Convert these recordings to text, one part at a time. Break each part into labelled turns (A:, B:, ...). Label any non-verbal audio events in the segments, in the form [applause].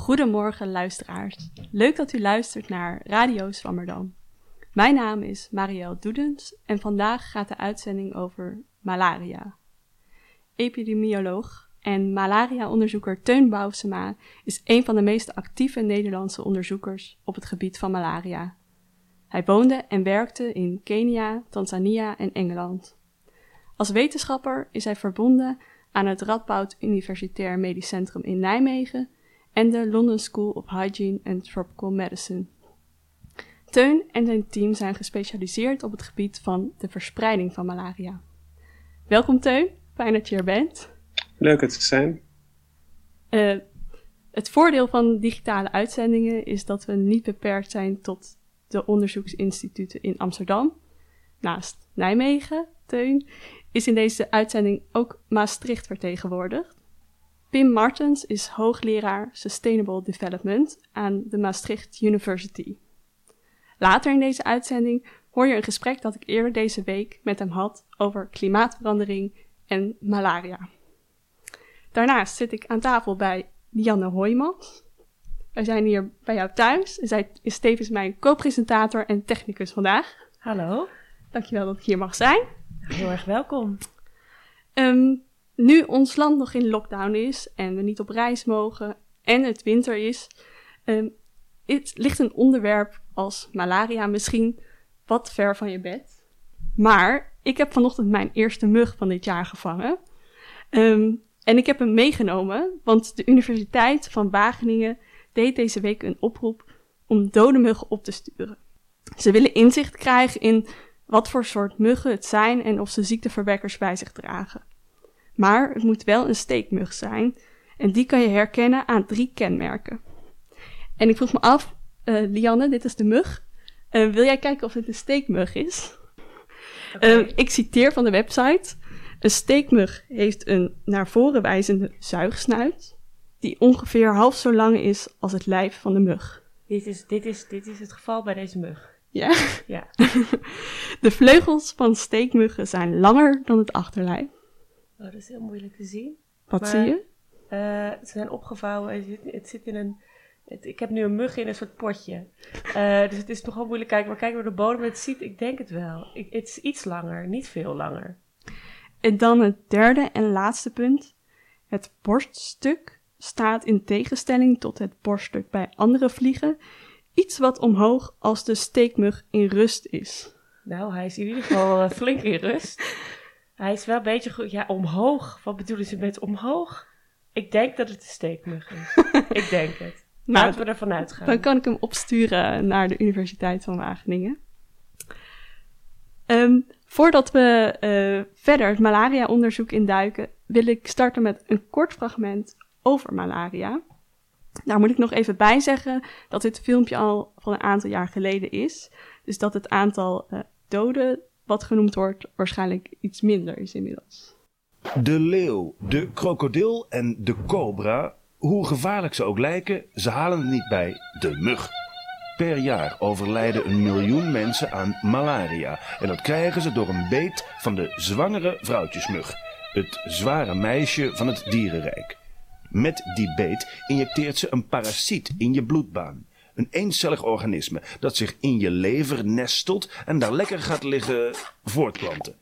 A: Goedemorgen luisteraars. Leuk dat u luistert naar Radio Swammerdam. Mijn naam is Marielle Doedens en vandaag gaat de uitzending over malaria. Epidemioloog en malaria-onderzoeker Teun Bousema is een van de meest actieve Nederlandse onderzoekers op het gebied van malaria. Hij woonde en werkte in Kenia, Tanzania en Engeland. Als wetenschapper is hij verbonden aan het Radboud Universitair Medisch Centrum in Nijmegen en de London School of Hygiene and Tropical Medicine. Teun en zijn team zijn gespecialiseerd op het gebied van de verspreiding van malaria. Welkom Teun, fijn dat je er bent.
B: Leuk het te zijn.
A: Uh, het voordeel van digitale uitzendingen is dat we niet beperkt zijn tot de onderzoeksinstituten in Amsterdam. Naast Nijmegen, Teun, is in deze uitzending ook Maastricht vertegenwoordigd. Pim Martens is hoogleraar Sustainable Development aan de Maastricht University. Later in deze uitzending hoor je een gesprek dat ik eerder deze week met hem had over klimaatverandering en malaria. Daarnaast zit ik aan tafel bij Dianne Hoijmans. Wij zijn hier bij jou thuis. Zij is tevens mijn co-presentator en technicus vandaag.
C: Hallo.
A: Dankjewel dat ik hier mag zijn.
C: Heel erg welkom.
A: Um, nu ons land nog in lockdown is en we niet op reis mogen en het winter is, um, het ligt een onderwerp als malaria misschien wat ver van je bed. Maar ik heb vanochtend mijn eerste mug van dit jaar gevangen. Um, en ik heb hem meegenomen, want de Universiteit van Wageningen deed deze week een oproep om dode muggen op te sturen. Ze willen inzicht krijgen in wat voor soort muggen het zijn en of ze ziekteverwekkers bij zich dragen. Maar het moet wel een steekmug zijn en die kan je herkennen aan drie kenmerken. En ik vroeg me af, uh, Lianne, dit is de mug. Uh, wil jij kijken of het een steekmug is? Okay. Uh, ik citeer van de website. Een steekmug heeft een naar voren wijzende zuigsnuit, die ongeveer half zo lang is als het lijf van de mug.
C: Dit is, dit is, dit is het geval bij deze mug.
A: Ja?
C: Ja. [laughs]
A: de vleugels van steekmuggen zijn langer dan het achterlijf.
C: Oh, dat is heel moeilijk te zien.
A: Wat maar, zie je?
C: Uh, ze zijn opgevouwen. Het zit, het zit in een. Het, ik heb nu een mug in een soort potje. Uh, dus het is toch wel moeilijk kijken. Maar kijk naar de bodem. Het ziet, ik denk het wel. Ik, het is iets langer, niet veel langer.
A: En dan het derde en laatste punt. Het borststuk staat in tegenstelling tot het borststuk bij andere vliegen iets wat omhoog als de steekmug in rust is.
C: Nou, hij is in ieder geval uh, flink in rust. [laughs] Hij is wel een beetje goed. Ja, omhoog. Wat bedoelen ze met omhoog? Ik denk dat het een steekmug is. [laughs] ik denk het. Nou, Laten we ervan uitgaan.
A: Dan kan ik hem opsturen naar de Universiteit van Wageningen. Um, voordat we uh, verder het malaria-onderzoek induiken, wil ik starten met een kort fragment over malaria. Daar moet ik nog even bij zeggen dat dit filmpje al van een aantal jaar geleden is. Dus dat het aantal uh, doden wat genoemd wordt waarschijnlijk iets minder is inmiddels.
D: De leeuw, de krokodil en de cobra, hoe gevaarlijk ze ook lijken, ze halen het niet bij de mug. Per jaar overlijden een miljoen mensen aan malaria. En dat krijgen ze door een beet van de zwangere vrouwtjesmug. Het zware meisje van het dierenrijk. Met die beet injecteert ze een parasiet in je bloedbaan. Een eencellig organisme dat zich in je lever nestelt en daar lekker gaat liggen voortplanten.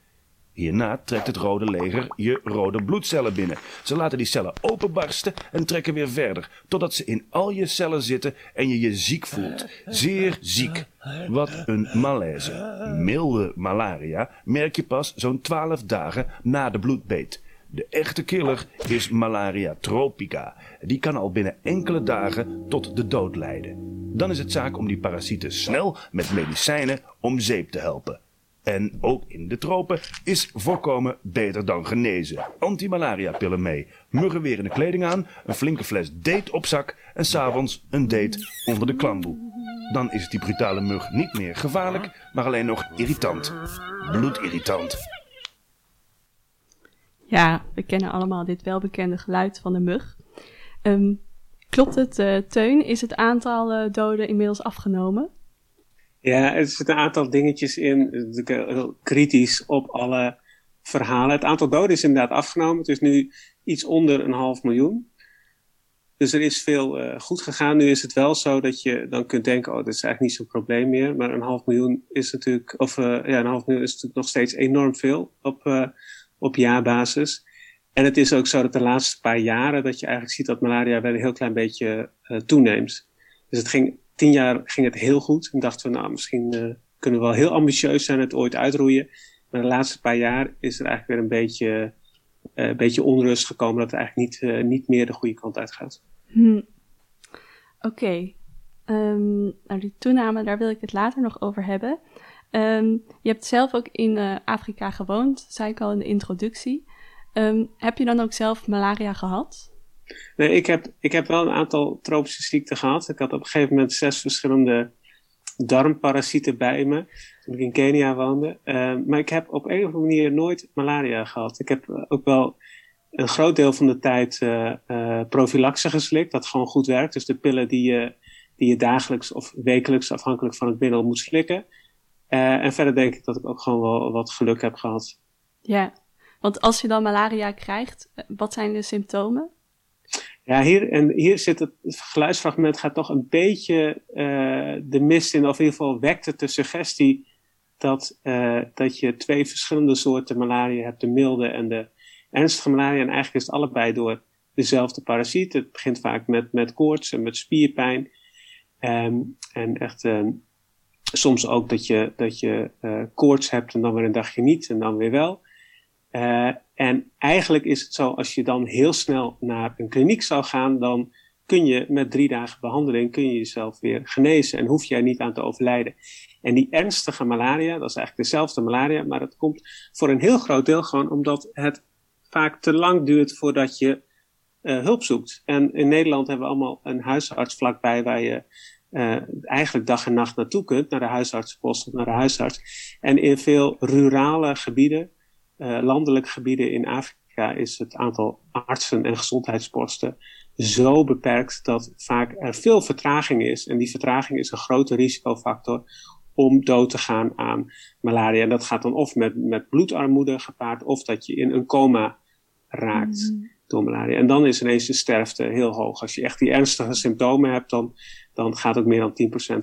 D: Hierna trekt het rode leger je rode bloedcellen binnen. Ze laten die cellen openbarsten en trekken weer verder, totdat ze in al je cellen zitten en je je ziek voelt. Zeer ziek. Wat een malaise. Milde malaria merk je pas zo'n 12 dagen na de bloedbeet. De echte killer is malaria tropica. Die kan al binnen enkele dagen tot de dood leiden. Dan is het zaak om die parasieten snel met medicijnen om zeep te helpen. En ook in de tropen is voorkomen beter dan genezen. Antimalaria-pillen mee, muggen weer in de kleding aan, een flinke fles date op zak en s'avonds een date onder de klamboe. Dan is die brutale mug niet meer gevaarlijk, maar alleen nog irritant. Bloedirritant.
A: Ja, we kennen allemaal dit welbekende geluid van de mug. Um, klopt het, uh, Teun? Is het aantal uh, doden inmiddels afgenomen?
B: Ja, er zitten een aantal dingetjes in, heel kritisch op alle verhalen. Het aantal doden is inderdaad afgenomen. Het is nu iets onder een half miljoen. Dus er is veel goed gegaan. Nu is het wel zo dat je dan kunt denken, oh, dat is eigenlijk niet zo'n probleem meer. Maar een half miljoen is natuurlijk, of ja, een half miljoen is natuurlijk nog steeds enorm veel op, op jaarbasis. En het is ook zo dat de laatste paar jaren dat je eigenlijk ziet dat malaria wel een heel klein beetje toeneemt. Dus het ging, tien jaar ging het heel goed. En dachten we, nou, misschien kunnen we wel heel ambitieus zijn het ooit uitroeien. Maar de laatste paar jaar is er eigenlijk weer een beetje, een beetje onrust gekomen dat het eigenlijk niet, niet meer de goede kant uit gaat.
A: Hm. Oké. Um, nou, die toename, daar wil ik het later nog over hebben. Um, je hebt zelf ook in uh, Afrika gewoond, zei ik al in de introductie. Um, heb je dan ook zelf malaria gehad?
B: Nee, ik heb, ik heb wel een aantal tropische ziekten gehad. Ik had op een gegeven moment zes verschillende darmparasieten bij me toen ik in Kenia woonde. Uh, maar ik heb op een of andere manier nooit malaria gehad. Ik heb ook wel een groot deel van de tijd uh, uh, prophylaxe geslikt, dat gewoon goed werkt. Dus de pillen die je, die je dagelijks of wekelijks, afhankelijk van het middel, moet slikken. Uh, en verder denk ik dat ik ook gewoon wel wat geluk heb gehad.
A: Ja, want als je dan malaria krijgt, wat zijn de symptomen?
B: Ja, hier, en hier zit het, het geluidsfragment gaat toch een beetje de mist in, of in ieder geval wekt het de suggestie dat, dat je twee verschillende soorten malaria hebt, de milde en de ernstige malaria. En eigenlijk is het allebei door dezelfde parasiet. Het begint vaak met, met koorts en met spierpijn. Um, en echt um, soms ook dat je, dat je uh, koorts hebt en dan weer een dagje niet en dan weer wel. Uh, en eigenlijk is het zo, als je dan heel snel naar een kliniek zou gaan, dan kun je met drie dagen behandeling kun je jezelf weer genezen en hoef je er niet aan te overlijden. En die ernstige malaria, dat is eigenlijk dezelfde malaria, maar dat komt voor een heel groot deel gewoon omdat het vaak te lang duurt voordat je uh, hulp zoekt. En in Nederland hebben we allemaal een huisarts vlakbij waar je uh, eigenlijk dag en nacht naartoe kunt, naar de huisartsenpost of naar de huisarts. En in veel rurale gebieden, uh, landelijke gebieden in Afrika, is het aantal artsen en gezondheidsposten zo beperkt dat vaak er veel vertraging is. En die vertraging is een grote risicofactor om dood te gaan aan malaria. En dat gaat dan of met, met bloedarmoede gepaard, of dat je in een coma raakt mm. Door malaria. En dan is ineens de sterfte heel hoog. Als je echt die ernstige symptomen hebt, dan, dan gaat ook meer dan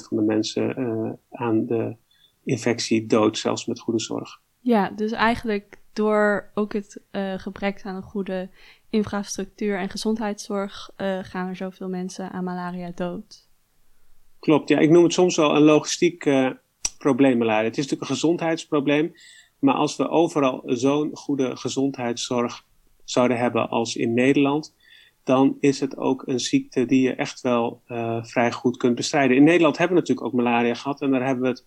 B: 10% van de mensen uh, aan de infectie dood, zelfs met goede zorg.
A: Ja, dus eigenlijk door ook het uh, gebrek aan een goede infrastructuur en gezondheidszorg uh, gaan er zoveel mensen aan malaria dood.
B: Klopt, ja. Ik noem het soms wel een logistiek probleem malaria. Het is natuurlijk een gezondheidsprobleem. Maar als we overal zo'n goede gezondheidszorg zouden hebben als in Nederland, dan is het ook een ziekte die je echt wel uh, vrij goed kunt bestrijden. In Nederland hebben we natuurlijk ook malaria gehad en daar hebben we het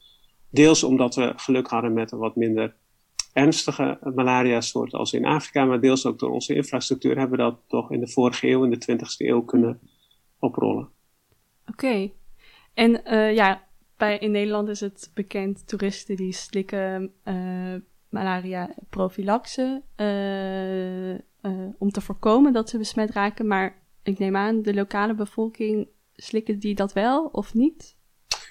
B: deels omdat we geluk hadden met een wat minder ernstige malaria-soort als in Afrika, maar deels ook door onze infrastructuur hebben we dat toch in de vorige eeuw, in de 20e eeuw kunnen oprollen.
A: Oké. En uh, ja, bij, in Nederland is het bekend, toeristen die slikken malaria prophylaxe uh, uh, om te voorkomen dat ze besmet raken. Maar ik neem aan, de lokale bevolking slikken die dat wel of niet?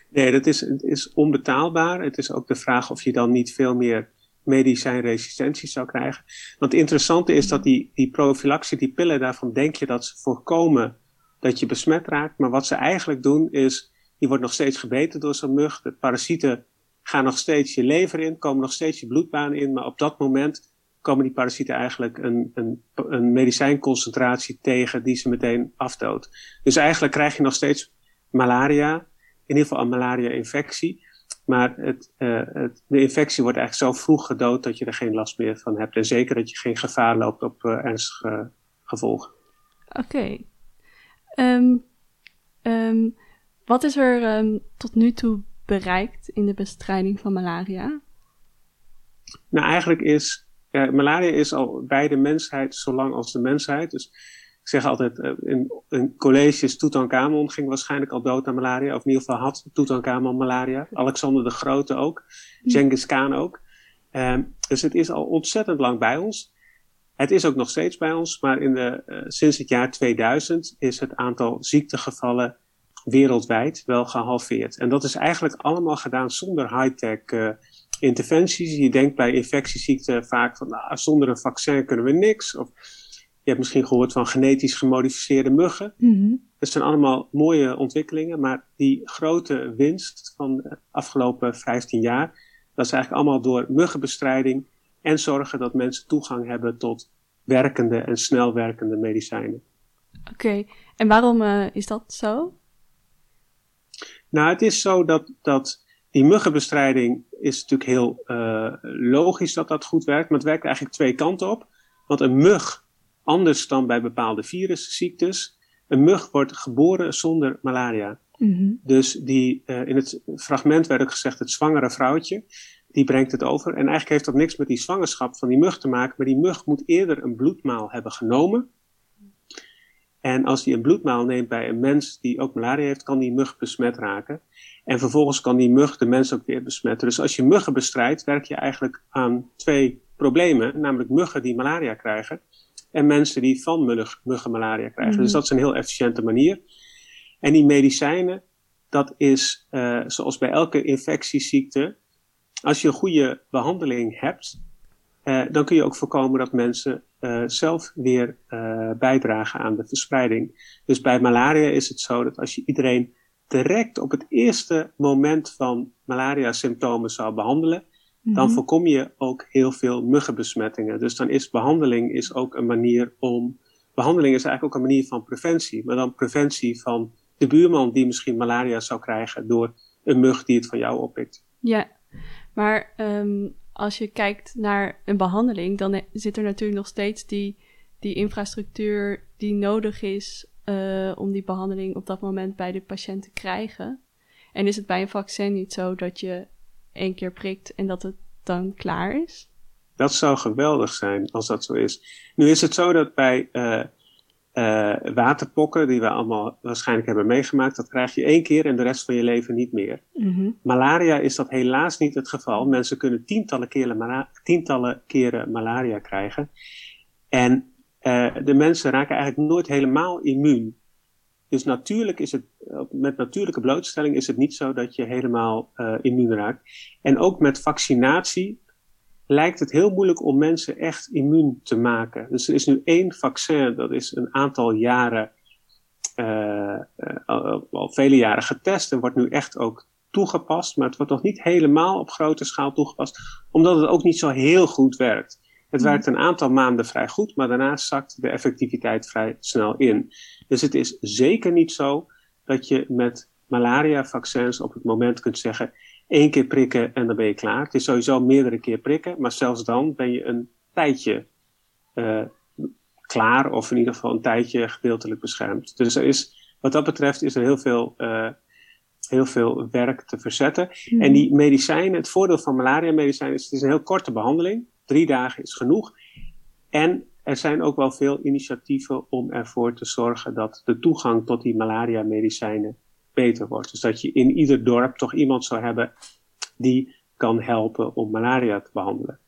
B: Nee, dat is, is onbetaalbaar. Het is ook de vraag of je dan niet veel meer medicijnresistentie zou krijgen. Want het interessante is dat die, die die pillen, daarvan denk je dat ze voorkomen dat je besmet raakt. Maar wat ze eigenlijk doen is je wordt nog steeds gebeten door zo'n mug. De parasieten gaan nog steeds je lever in, komen nog steeds je bloedbaan in. Maar op dat moment komen die parasieten eigenlijk een, een, een medicijnconcentratie tegen die ze meteen afdoodt. Dus eigenlijk krijg je nog steeds malaria, in ieder geval een malaria-infectie. Maar het, uh, het, de infectie wordt eigenlijk zo vroeg gedood dat je er geen last meer van hebt. En zeker dat je geen gevaar loopt op uh, ernstige gevolgen.
A: Oké. Okay. Um, um, wat is er um, tot nu toe bereikt in de bestrijding van malaria?
B: Nou, eigenlijk is ja, malaria is al bij de mensheid zo lang als de mensheid. Dus ik zeg altijd, uh, in, in colleges, Tutankhamon ging waarschijnlijk al dood aan malaria. Of in ieder geval had Tutankhamon malaria. Alexander de Grote ook. Hm. Genghis Khan ook. Um, dus het is al ontzettend lang bij ons. Het is ook nog steeds bij ons, maar in de, uh, sinds het jaar 2000 is het aantal ziektegevallen wereldwijd wel gehalveerd. En dat is eigenlijk allemaal gedaan zonder high-tech interventies. Je denkt bij infectieziekten vaak van nou, zonder een vaccin kunnen we niks. Of, Je hebt misschien gehoord van genetisch gemodificeerde muggen.
A: Mhm.
B: Dat zijn allemaal mooie ontwikkelingen, maar die grote winst van de afgelopen 15 jaar, dat is eigenlijk allemaal door muggenbestrijding en zorgen dat mensen toegang hebben tot werkende en snel werkende medicijnen.
A: Oké, en waarom eh, is dat zo?
B: Nou, het is zo dat, dat die muggenbestrijding is natuurlijk heel uh, logisch dat dat goed werkt, maar het werkt eigenlijk twee kanten op. Want een mug, anders dan bij bepaalde virusziektes, een mug wordt geboren zonder malaria.
A: Mhm.
B: Dus die, uh, in het fragment werd ook gezegd, het zwangere vrouwtje, die brengt het over. En eigenlijk heeft dat niks met die zwangerschap van die mug te maken, maar die mug moet eerder een bloedmaal hebben genomen. En als die een bloedmaal neemt bij een mens die ook malaria heeft, kan die mug besmet raken. En vervolgens kan die mug de mens ook weer besmetten. Dus als je muggen bestrijdt, werk je eigenlijk aan twee problemen. Namelijk muggen die malaria krijgen en mensen die van muggen malaria krijgen.
A: Mhm.
B: Dus dat is een heel efficiënte manier. En die medicijnen, dat is uh, zoals bij elke infectieziekte. Als je een goede behandeling hebt, uh, dan kun je ook voorkomen dat mensen uh, zelf weer bijdragen aan de verspreiding. Dus bij malaria is het zo dat als je iedereen direct op het eerste moment van malaria-symptomen zou behandelen,
A: Mhm.
B: dan voorkom je ook heel veel muggenbesmettingen. Dus dan is behandeling is ook een manier om. Behandeling is eigenlijk ook een manier van preventie, maar dan preventie van de buurman die misschien malaria zou krijgen door een mug die het van jou oppikt.
A: Ja, maar um, als je kijkt naar een behandeling, dan zit er natuurlijk nog steeds die, die infrastructuur die nodig is uh, om die behandeling op dat moment bij de patiënt te krijgen. En is het bij een vaccin niet zo dat je één keer prikt en dat het dan klaar is?
B: Dat zou geweldig zijn als dat zo is. Nu is het zo dat bij uh, uh, waterpokken, die we allemaal waarschijnlijk hebben meegemaakt, dat krijg je één keer en de rest van je leven niet meer.
A: Mm -hmm.
B: Malaria is dat helaas niet het geval. Mensen kunnen tientallen keren, tientallen keren malaria krijgen. En uh, de mensen raken eigenlijk nooit helemaal immuun. Dus natuurlijk is het, met natuurlijke blootstelling is het niet zo dat je helemaal uh, immuun raakt. En ook met vaccinatie lijkt het heel moeilijk om mensen echt immuun te maken. Dus er is nu één vaccin, dat is een aantal jaren, uh, al, al vele jaren getest en wordt nu echt ook toegepast. Maar het wordt nog niet helemaal op grote schaal toegepast, omdat het ook niet zo heel goed werkt. Het werkt een aantal maanden vrij goed, maar daarna zakt de effectiviteit vrij snel in. Dus het is zeker niet zo dat je met malaria-vaccins op het moment kunt zeggen: één keer prikken en dan ben je klaar. Het is sowieso meerdere keer prikken, maar zelfs dan ben je een tijdje uh, klaar, of in ieder geval een tijdje gedeeltelijk beschermd. Dus er is, wat dat betreft, is er heel veel. Uh, heel veel werk te verzetten. Mm. En die medicijnen, het voordeel van malaria-medicijnen is, het is een heel korte behandeling. Drie dagen is genoeg. En er zijn ook wel veel initiatieven om ervoor te zorgen dat de toegang tot die malaria-medicijnen beter wordt. Dus dat je in ieder dorp toch iemand zou hebben die kan helpen om malaria te behandelen.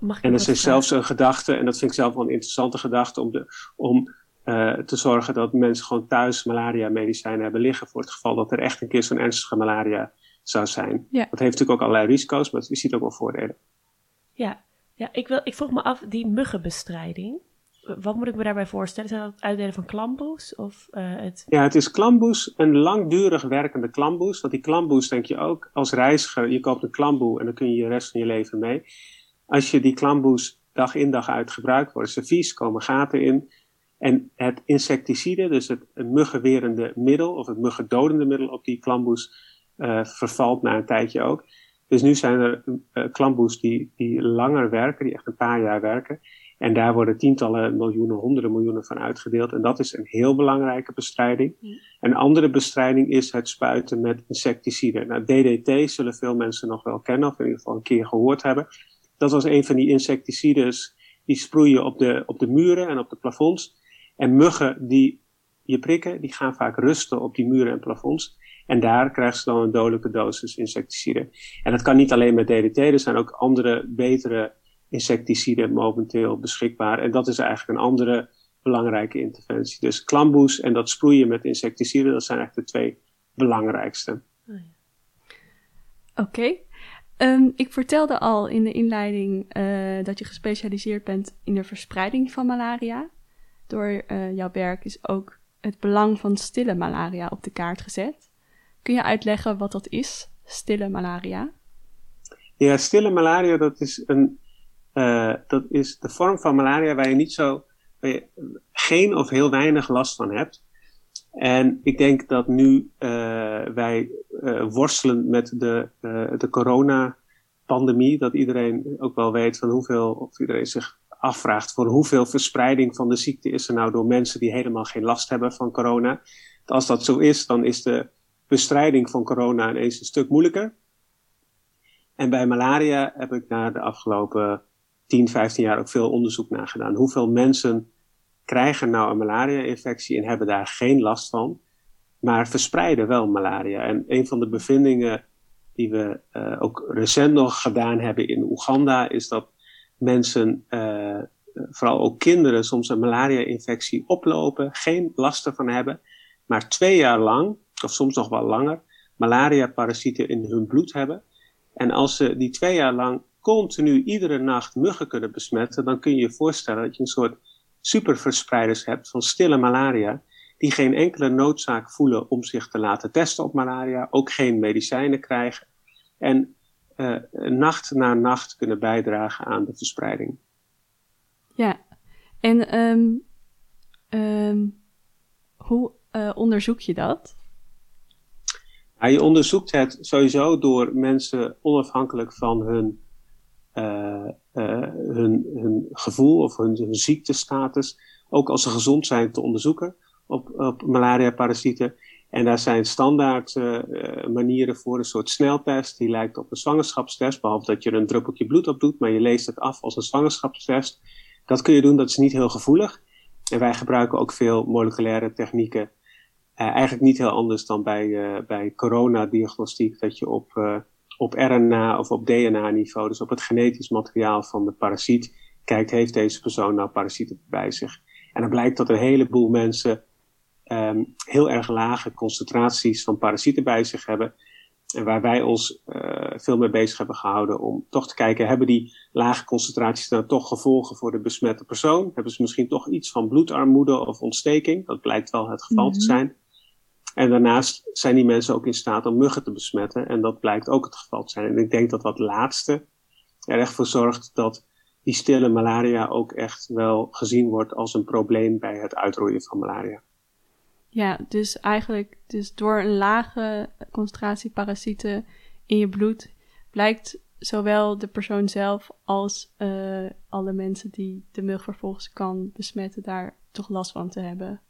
C: Mag
B: en er is zelfs een gedachte, en dat vind ik zelf wel een interessante gedachte, om, de, om uh, te zorgen dat mensen gewoon thuis malaria-medicijnen hebben liggen voor het geval dat er echt een keer zo'n ernstige malaria zou zijn.
A: Ja.
B: Dat heeft natuurlijk ook allerlei risico's, maar je ziet ook wel voordelen.
C: Ja, ja ik, wil, ik vroeg me af, die muggenbestrijding, wat moet ik me daarbij voorstellen? Zijn dat het uitdelen van klamboes? Of, uh, het...
B: Ja, het is klamboes, een langdurig werkende klamboes. Want die klamboes denk je ook als reiziger, je koopt een klamboe en dan kun je je rest van je leven mee. Als je die klamboes dag in dag uit gebruikt, worden ze vies, komen gaten in. En het insecticide, dus het muggenwerende middel of het muggendodende middel op die klamboes, uh, vervalt na een tijdje ook. Dus nu zijn er uh, klamboes die, die langer werken, die echt een paar jaar werken. En daar worden tientallen miljoenen, honderden miljoenen van uitgedeeld. En dat is een heel belangrijke bestrijding. Een andere bestrijding is het spuiten met insecticiden. Nou, DDT zullen veel mensen nog wel kennen, of in ieder geval een keer gehoord hebben. Dat was een van die insecticides die sproeien op de, op de muren en op de plafonds. En muggen die je prikken, die gaan vaak rusten op die muren en plafonds. En daar krijgen ze dan een dodelijke dosis insecticide. En dat kan niet alleen met DDT, er zijn ook andere, betere insecticiden momenteel beschikbaar. En dat is eigenlijk een andere belangrijke interventie. Dus klamboes en dat sproeien met insecticiden, dat zijn eigenlijk de twee belangrijkste.
A: Oké. Okay. Ehm, ik vertelde al in de inleiding eh, dat je gespecialiseerd bent in de verspreiding van malaria. Door uh, jouw werk is ook het belang van stille malaria op de kaart gezet. Kun je uitleggen wat dat is, stille malaria?
B: Ja, stille malaria, dat is, een, uh, dat is de vorm van malaria waar je niet zo, waar je geen of heel weinig last van hebt. En ik denk dat nu uh, wij uh, worstelen met de, de corona-pandemie, dat iedereen ook wel weet van hoeveel, of iedereen zich afvraagt voor hoeveel verspreiding van de ziekte is er nou door mensen die helemaal geen last hebben van corona. Als dat zo is, dan is de bestrijding van corona ineens een stuk moeilijker. En bij malaria heb ik na de afgelopen 10, 15 jaar ook veel onderzoek naar gedaan. Hoeveel mensen krijgen nou een malaria-infectie en hebben daar geen last van, maar verspreiden wel malaria. En een van de bevindingen die we uh, ook recent nog gedaan hebben in Oeganda is dat mensen, uh, vooral ook kinderen, soms een malaria-infectie oplopen, geen last ervan hebben, maar twee jaar lang, of soms nog wel langer, malaria-parasieten in hun bloed hebben. En als ze die twee jaar lang continu iedere nacht muggen kunnen besmetten, dan kun je je voorstellen dat je een soort superverspreiders hebt van stille malaria, die geen enkele noodzaak voelen om zich te laten testen op malaria, ook geen medicijnen krijgen. En uh, nacht na nacht kunnen bijdragen aan de verspreiding.
A: Ja, en um, um, hoe uh, onderzoek je dat?
B: Ja, je onderzoekt het sowieso door mensen onafhankelijk van hun, uh, hun, hun gevoel of hun, ziektestatus, ook als ze gezond zijn, te onderzoeken op, op malaria-parasieten. En daar zijn standaard uh, manieren voor, een soort sneltest die lijkt op een zwangerschapstest, behalve dat je er een druppeltje bloed op doet, maar je leest het af als een zwangerschapstest. Dat kun je doen, dat is niet heel gevoelig. En wij gebruiken ook veel moleculaire technieken. Eigenlijk niet heel anders dan bij, uh, bij coronadiagnostiek, dat je op, op RNA of op DNA-niveau, dus op het genetisch materiaal van de parasiet, kijkt, heeft deze persoon nou parasieten bij zich? En dan blijkt dat een heleboel mensen um, heel erg lage concentraties van parasieten bij zich hebben. En waar wij ons uh, veel mee bezig hebben gehouden om toch te kijken, hebben die lage concentraties dan toch gevolgen voor de besmette persoon? Hebben ze misschien toch iets van bloedarmoede of ontsteking? Dat blijkt wel het geval mm -hmm. te zijn. En daarnaast zijn die mensen ook in staat om muggen te besmetten. En dat blijkt ook het geval te zijn. En ik denk dat dat laatste er echt voor zorgt dat die stille malaria ook echt wel gezien wordt als een probleem bij het uitroeien van malaria.
A: Ja, dus eigenlijk dus door een lage concentratie parasieten in je bloed blijkt zowel de persoon zelf als uh, alle mensen die de mug vervolgens kan besmetten daar toch last van te hebben.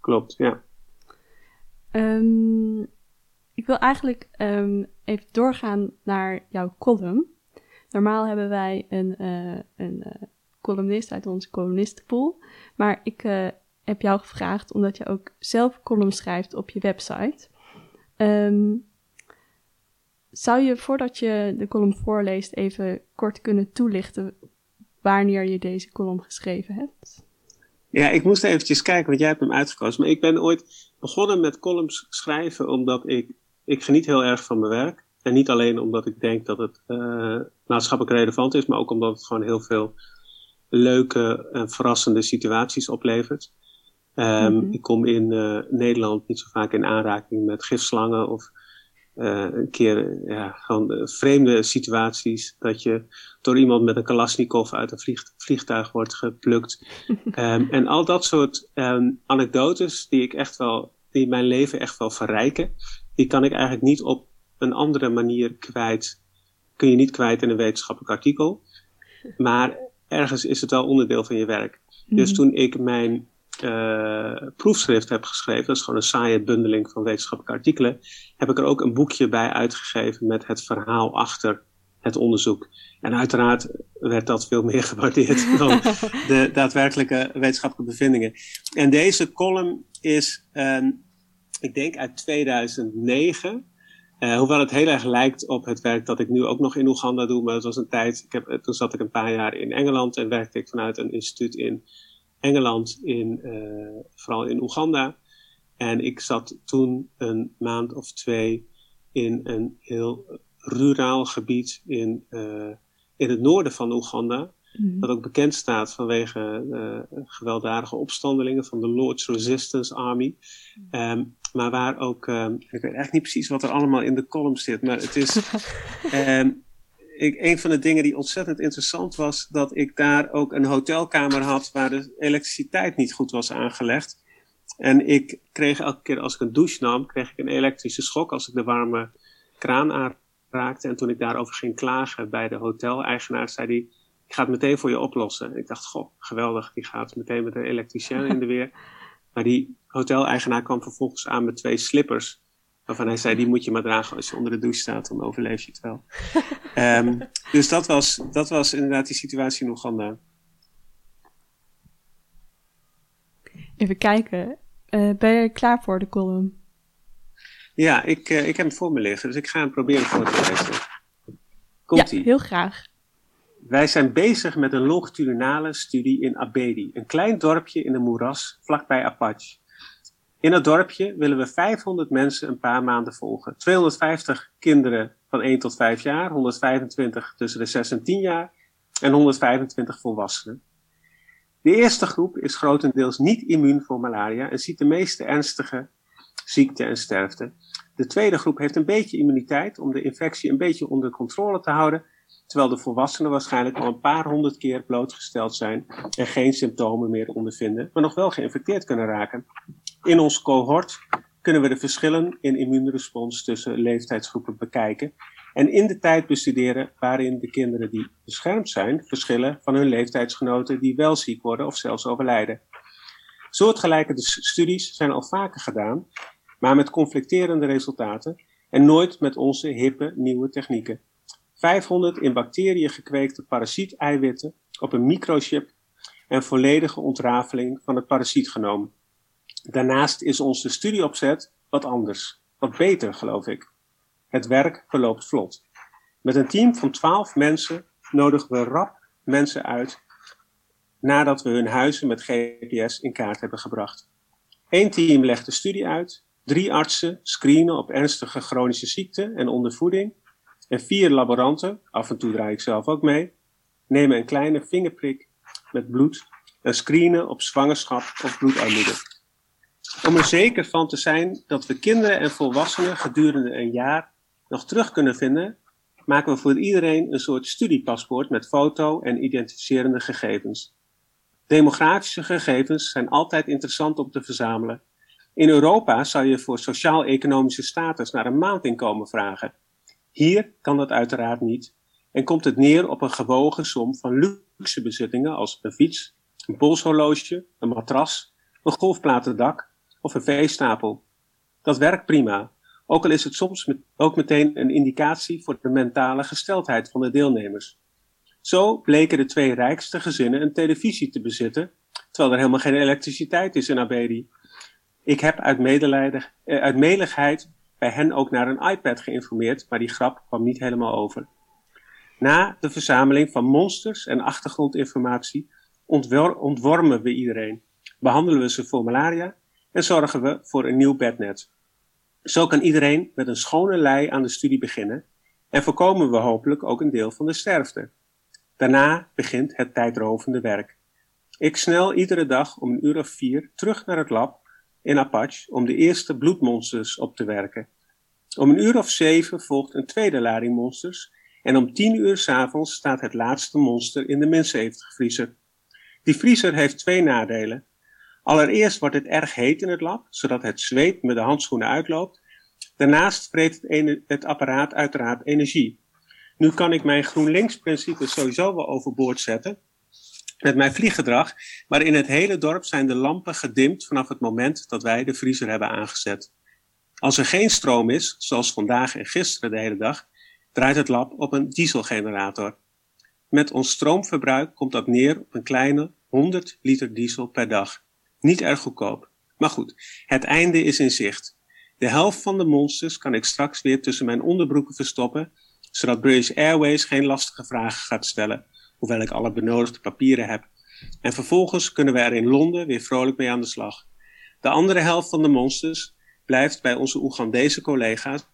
B: Klopt, ja.
A: Um, ik wil eigenlijk um, even doorgaan naar jouw column. Normaal hebben wij een, uh, een uh, columnist uit onze columnistenpool, maar ik heb jou gevraagd omdat je ook zelf column schrijft op je website. Um, zou je voordat je de column voorleest even kort kunnen toelichten wanneer je deze column geschreven hebt?
B: Ja, ik moest eventjes kijken, want jij hebt hem uitgekozen. Maar ik ben ooit begonnen met columns schrijven omdat ik, ik geniet heel erg van mijn werk. En niet alleen omdat ik denk dat het uh, maatschappelijk relevant is, maar ook omdat het gewoon heel veel leuke en verrassende situaties oplevert. Um, mm-hmm. Ik kom in uh, Nederland niet zo vaak in aanraking met gifslangen of een keer ja, gewoon vreemde situaties dat je door iemand met een Kalashnikov uit een vlieg, vliegtuig wordt geplukt. um, [laughs] en al dat soort um, anekdotes die ik echt wel, die mijn leven echt wel verrijken, die kan ik eigenlijk niet op een andere manier kwijt. Kun je niet kwijt in een wetenschappelijk artikel. [laughs] Maar ergens is het wel onderdeel van je werk. Dus toen ik mijn uh, proefschrift heb geschreven, dat is gewoon een saaie bundeling van wetenschappelijke artikelen, heb ik er ook een boekje bij uitgegeven met het verhaal achter het onderzoek. En uiteraard werd dat veel meer [laughs] gewaardeerd dan de daadwerkelijke wetenschappelijke bevindingen. En deze column is, um, ik denk uit 2009. Uh, hoewel het heel erg lijkt op het werk dat ik nu ook nog in Oeganda doe, maar het was een tijd, ik heb, toen zat ik een paar jaar in Engeland en werkte ik vanuit een instituut in Engeland, in, uh, vooral in Oeganda. En ik zat toen een maand of twee in een heel ruraal gebied in, in het noorden van Oeganda. Mm. Dat ook bekend staat vanwege uh, gewelddadige opstandelingen van de Lord's Resistance Army. Um, maar waar ook, um, ik weet eigenlijk niet precies wat er allemaal in de column zit, maar het is. um, [laughs] ik, een van de dingen die ontzettend interessant was, dat ik daar ook een hotelkamer had waar de elektriciteit niet goed was aangelegd. En ik kreeg elke keer als ik een douche nam, kreeg ik een elektrische schok als ik de warme kraan aanraakte. En toen ik daarover ging klagen bij de hoteleigenaar, zei hij ik ga het meteen voor je oplossen. ik dacht, goh, geweldig, die gaat meteen met een elektricien in de weer. [laughs] Maar die hoteleigenaar kwam vervolgens aan met twee slippers. Waarvan hij zei, die moet je maar dragen als je onder de douche staat, dan overleef je het wel. um, [laughs] dus dat was, dat was inderdaad die situatie in Oeganda.
A: Even kijken. Uh, ben je klaar voor de column?
B: Ja, ik, uh, ik heb hem voor me liggen, dus ik ga hem proberen voor te lezen. Komt
A: ja, heel graag.
B: Wij zijn bezig met een longitudinale studie in Abedi, een klein dorpje in de moeras vlakbij Apache. In dat dorpje willen we 500 mensen een paar maanden volgen. 250 kinderen van 1 tot 5 jaar, 125 tussen de 6 en 10 jaar en 125 volwassenen. De eerste groep is grotendeels niet immuun voor malaria en ziet de meeste ernstige ziekte en sterfte. De tweede groep heeft een beetje immuniteit om de infectie een beetje onder controle te houden terwijl de volwassenen waarschijnlijk al een paar honderd keer blootgesteld zijn en geen symptomen meer ondervinden, maar nog wel geïnfecteerd kunnen raken. In ons cohort kunnen we de verschillen in immuunrespons tussen leeftijdsgroepen bekijken en in de tijd bestuderen waarin de kinderen die beschermd zijn verschillen van hun leeftijdsgenoten die wel ziek worden of zelfs overlijden. Soortgelijke studies zijn al vaker gedaan, maar met conflicterende resultaten en nooit met onze hippe nieuwe technieken. 500 in bacteriën gekweekte parasieteiwitten op een microchip en volledige ontrafeling van het parasietgenoom. Daarnaast is onze studieopzet wat anders, wat beter geloof ik. Het werk verloopt vlot. Met een team van 12 mensen nodigen we rap mensen uit nadat we hun huizen met GPS in kaart hebben gebracht. Eén team legt de studie uit, drie artsen screenen op ernstige chronische ziekten en ondervoeding en vier laboranten, af en toe draai ik zelf ook mee, nemen een kleine vingerprik met bloed en screenen op zwangerschap of bloedarmoede. Om er zeker van te zijn dat we kinderen en volwassenen gedurende een jaar nog terug kunnen vinden, maken we voor iedereen een soort studiepaspoort met foto en identificerende gegevens. Demografische gegevens zijn altijd interessant om te verzamelen. In Europa zou je voor sociaal-economische status naar een maandinkomen vragen. Hier kan dat uiteraard niet en komt het neer op een gewogen som van luxe bezittingen als een fiets, een polshorloge, een matras, een golfplatendak of een veestapel. Dat werkt prima, ook al is het soms met, ook meteen een indicatie voor de mentale gesteldheid van de deelnemers. Zo bleken de twee rijkste gezinnen een televisie te bezitten, terwijl er helemaal geen elektriciteit is in Abedi. Ik heb uit, medelijden, eh, uit meligheid bij hen ook naar een iPad geïnformeerd, maar die grap kwam niet helemaal over. Na de verzameling van monsters en achtergrondinformatie ontwormen we iedereen, behandelen we ze voor en zorgen we voor een nieuw bednet. Zo kan iedereen met een schone lei aan de studie beginnen en voorkomen we hopelijk ook een deel van de sterfte. Daarna begint het tijdrovende werk. Ik snel iedere dag om een uur of vier terug naar het lab in Apache om de eerste bloedmonsters op te werken. Om een uur of zeven volgt een tweede lading monsters en om tien uur s'avonds staat het laatste monster in de min 70 vriezer. Die vriezer heeft twee nadelen. Allereerst wordt het erg heet in het lab, zodat het zweet met de handschoenen uitloopt. Daarnaast vreet het, het apparaat uiteraard energie. Nu kan ik mijn GroenLinks-principe sowieso wel overboord zetten, met mijn vlieggedrag, maar in het hele dorp zijn de lampen gedimd vanaf het moment dat wij de vriezer hebben aangezet. Als er geen stroom is, zoals vandaag en gisteren de hele dag, draait het lab op een dieselgenerator. Met ons stroomverbruik komt dat neer op een kleine 100 liter diesel per dag. Niet erg goedkoop. Maar goed, het einde is in zicht. De helft van de monsters kan ik straks weer tussen mijn onderbroeken verstoppen, zodat British Airways geen lastige vragen gaat stellen hoewel ik alle benodigde papieren heb. En vervolgens kunnen we er in Londen weer vrolijk mee aan de slag. De andere helft van de monsters blijft bij onze Oegandese collega's,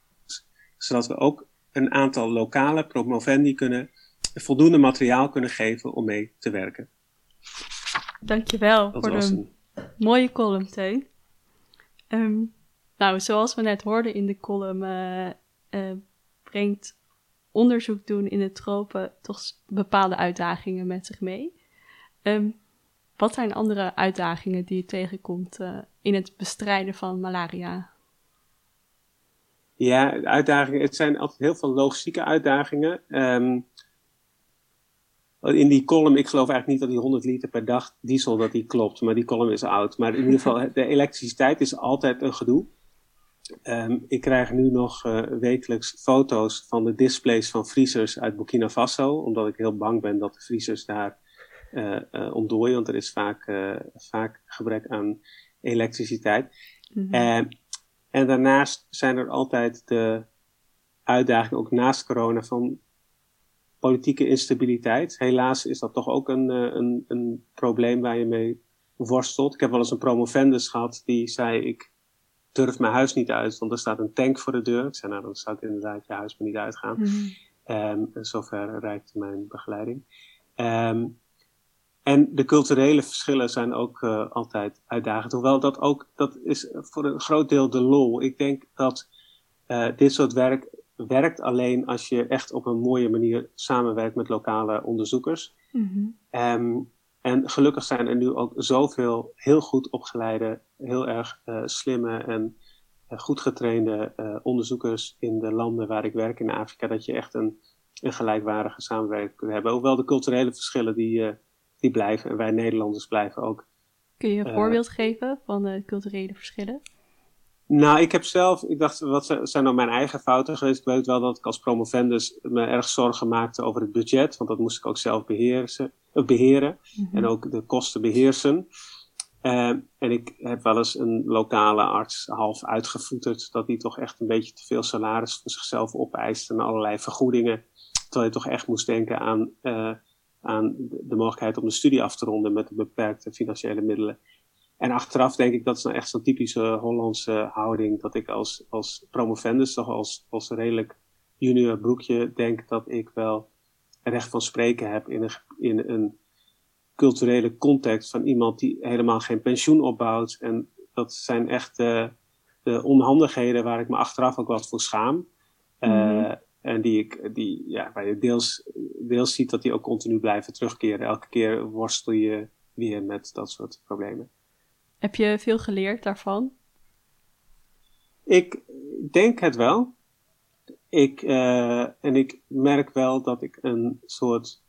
B: zodat we ook een aantal lokale promovendi kunnen, voldoende materiaal kunnen geven om mee te werken.
A: Dankjewel
B: Dat
A: voor de mooie column, Teun. Ehm, nou, zoals we net hoorden in de column, eh, eh, brengt onderzoek doen in de tropen toch bepaalde uitdagingen met zich mee. Ehm, wat zijn andere uitdagingen die je tegenkomt eh, in het bestrijden van malaria?
B: Ja, uitdagingen. Het zijn altijd heel veel logistieke uitdagingen. Ehm, in die column, ik geloof eigenlijk niet dat die 100 liter per dag diesel dat die klopt, maar die column is oud. Maar in ieder geval, [laughs] de elektriciteit is altijd een gedoe. Ehm, ik krijg nu nog eh, wekelijks foto's van de displays van vriezers uit Burkina Faso, omdat ik heel bang ben dat de vriezers daar eh, ontdooien, want er is vaak, vaak gebrek aan elektriciteit.
A: Mhm.
B: Eh, en daarnaast zijn er altijd de uitdagingen, ook naast corona, van politieke instabiliteit. Helaas is dat toch ook een, eh, een, een probleem waar je mee worstelt. Ik heb wel eens een promovendus gehad die zei: Ik durf mijn huis niet uit, want er staat een tank voor de deur. Ik zei: Nou, dan zou ik inderdaad je huis maar niet uitgaan.
A: Mhm.
B: Ehm, en zover reikt mijn begeleiding. Ehm, en de culturele verschillen zijn ook eh, altijd uitdagend. Hoewel dat ook, dat is voor een groot deel de lol. Ik denk dat eh, dit soort werk werkt alleen als je echt op een mooie manier samenwerkt met lokale onderzoekers.
A: Mhm.
B: Ehm, en gelukkig zijn er nu ook zoveel heel goed opgeleide, heel erg eh, slimme en eh, goed getrainde eh, onderzoekers in de landen waar ik werk in Afrika, dat je echt een, een gelijkwaardige samenwerking kunt hebben. Hoewel de culturele verschillen die, die blijven en wij Nederlanders blijven ook.
A: Kun je een voorbeeld geven van de culturele verschillen?
B: Nou, ik heb zelf, ik dacht, wat zi- zijn nou mijn eigen fouten geweest? Ik weet wel dat ik als promovendus me erg zorgen maakte over het budget, want dat moest ik ook zelf beheersen, eh, beheren.
A: Mhm.
B: en ook de kosten beheersen. Eh, en ik heb wel eens een lokale arts half uitgevoeterd dat hij toch echt een beetje te veel salaris voor zichzelf opeist en allerlei vergoedingen. Terwijl je toch echt moest denken aan, eh, aan de, de mogelijkheid om de studie af te ronden met de beperkte financiële middelen. En achteraf denk ik dat is nou echt zo'n typische Hollandse houding dat ik als, als promovendus, toch als, als redelijk junior broekje, denk dat ik wel recht van spreken heb in een, in een culturele context van iemand die helemaal geen pensioen opbouwt. En dat zijn echt de, de onhandigheden waar ik me achteraf ook wat voor schaam. Eh,
A: Mhm.
B: en die ik, die, ja, waar je deels, deels ziet dat die ook continu blijven terugkeren. Elke keer worstel je weer met dat soort problemen.
A: Heb je veel geleerd daarvan?
B: Ik denk het wel. Ik, eh, en ik merk wel dat ik een soort.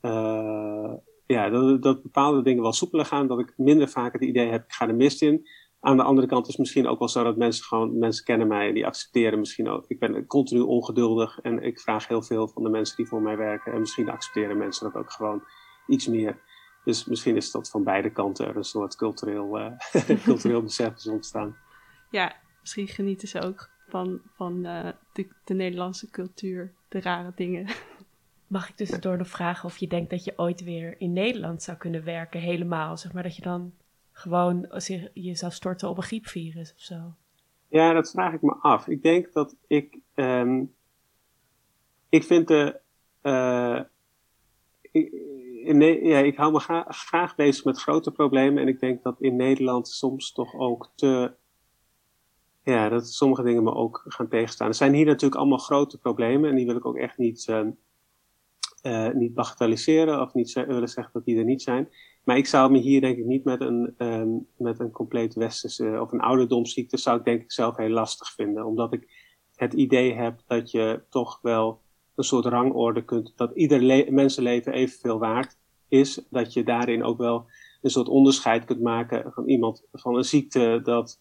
B: eh, ja, dat, bepaalde dingen wel soepeler gaan. Dat ik minder vaak het idee heb, ik ga de mist in. Aan de andere kant is misschien ook wel zo dat mensen gewoon. Mensen kennen mij die accepteren misschien ook. Ik ben continu ongeduldig en ik vraag heel veel van de mensen die voor mij werken. En misschien accepteren mensen dat ook gewoon iets meer. Dus misschien is dat van beide kanten er een soort cultureel, eh, [laughs] cultureel besef is ontstaan.
A: Ja, misschien genieten ze ook van, van eh, de, de Nederlandse cultuur, de rare dingen. [laughs]
C: Mag ik tussendoor nog vragen of je denkt dat je ooit weer in Nederland zou kunnen werken, helemaal? Zeg maar dat je dan gewoon je zou storten op een griepvirus of zo.
B: Ja, dat vraag ik me af. Ik denk dat ik. ehm, ik vind de. eh, ik, in Ne- ja, ik hou me gra- graag bezig met grote problemen. En ik denk dat in Nederland soms toch ook te. Ja, dat sommige dingen me ook gaan tegenstaan. Er zijn hier natuurlijk allemaal grote problemen. En die wil ik ook echt niet, eh, niet bagatelliseren. Of niet willen zeggen dat die er niet zijn. Maar ik zou me hier denk ik niet met een, ehm, met een compleet westerse of een ouderdomsziekte zou ik denk ik zelf heel lastig vinden. Omdat ik het idee heb dat je toch wel een soort rangorde kunt, dat ieder le- mensenleven evenveel waard is. Dat je daarin ook wel een soort onderscheid kunt maken van iemand, van een ziekte dat,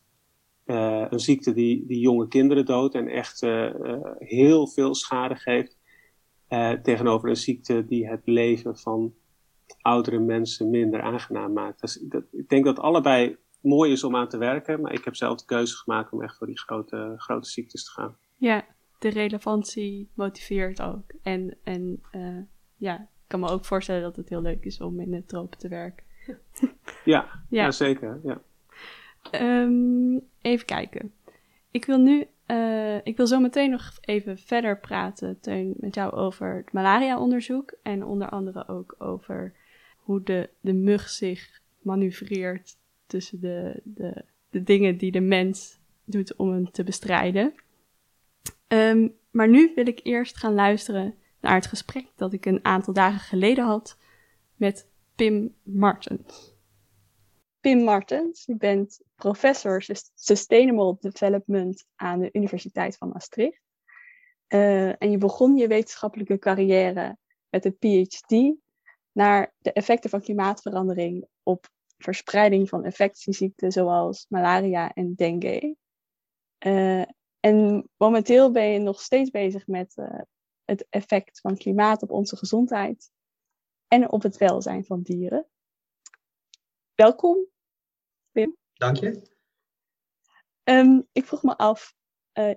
B: eh, een ziekte die, die jonge kinderen doodt en echt eh, eh, heel veel schade geeft. tegenover een ziekte die het leven van oudere mensen minder aangenaam maakt. Dus dat, ik denk dat allebei mooi is om aan te werken, maar ik heb zelf de keuze gemaakt om echt voor die grote, grote ziektes te gaan.
A: Ja, de relevantie motiveert ook. En, en eh, ja, ik kan me ook voorstellen dat het heel leuk is om in de tropen te werken. [laughs]
B: Ja,
A: Ja.
B: zeker. Ja.
A: Ehm, even kijken. Ik wil nu eh, ik wil zo meteen nog even verder praten, Teun, met jou over het malaria-onderzoek. En onder andere ook over hoe de, de mug zich manoeuvreert tussen de, de, de dingen die de mens doet om hem te bestrijden. Ehm, maar nu wil ik eerst gaan luisteren naar het gesprek dat ik een aantal dagen geleden had met Pim Martens. Pim Martens, je bent professor Sustainable Development aan de Universiteit van Maastricht. Uh, en je begon je wetenschappelijke carrière met een PhD naar de effecten van klimaatverandering op verspreiding van infectieziekten zoals malaria en dengue. Uh, en momenteel ben je nog steeds bezig met uh, het effect van klimaat op onze gezondheid en op het welzijn van dieren. Welkom, Wim.
E: Dank je.
A: Um, ik vroeg me af, uh,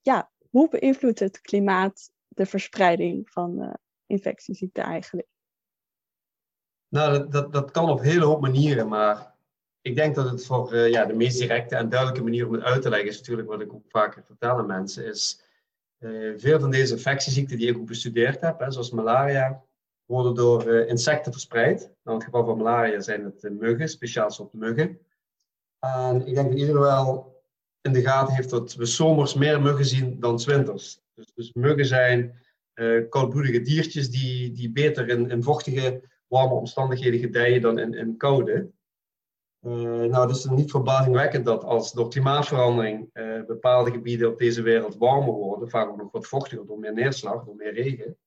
A: ja, hoe beïnvloedt het klimaat de verspreiding van uh, infectieziekten eigenlijk?
E: Nou, dat, dat, dat kan op hele hoop manieren, maar ik denk dat het voor uh, ja, de meest directe en duidelijke manier om het uit te leggen is natuurlijk wat ik ook vaker vertel aan mensen, is veel van deze infectieziekten die ik ook bestudeerd heb, hè, zoals malaria, worden door uh, insecten verspreid. Nou, in het geval van malaria zijn het muggen, speciaal soort muggen. En ik denk dat iedereen wel in de gaten heeft dat we zomers meer muggen zien dan winters. Dus, dus muggen zijn koudbloedige diertjes die, die beter in, in vochtige, warme omstandigheden gedijen dan in, in koude. Nou, het is niet verbazingwekkend dat als door klimaatverandering bepaalde gebieden op deze wereld warmer worden, vaak ook nog wat vochtiger door meer neerslag, door meer regen,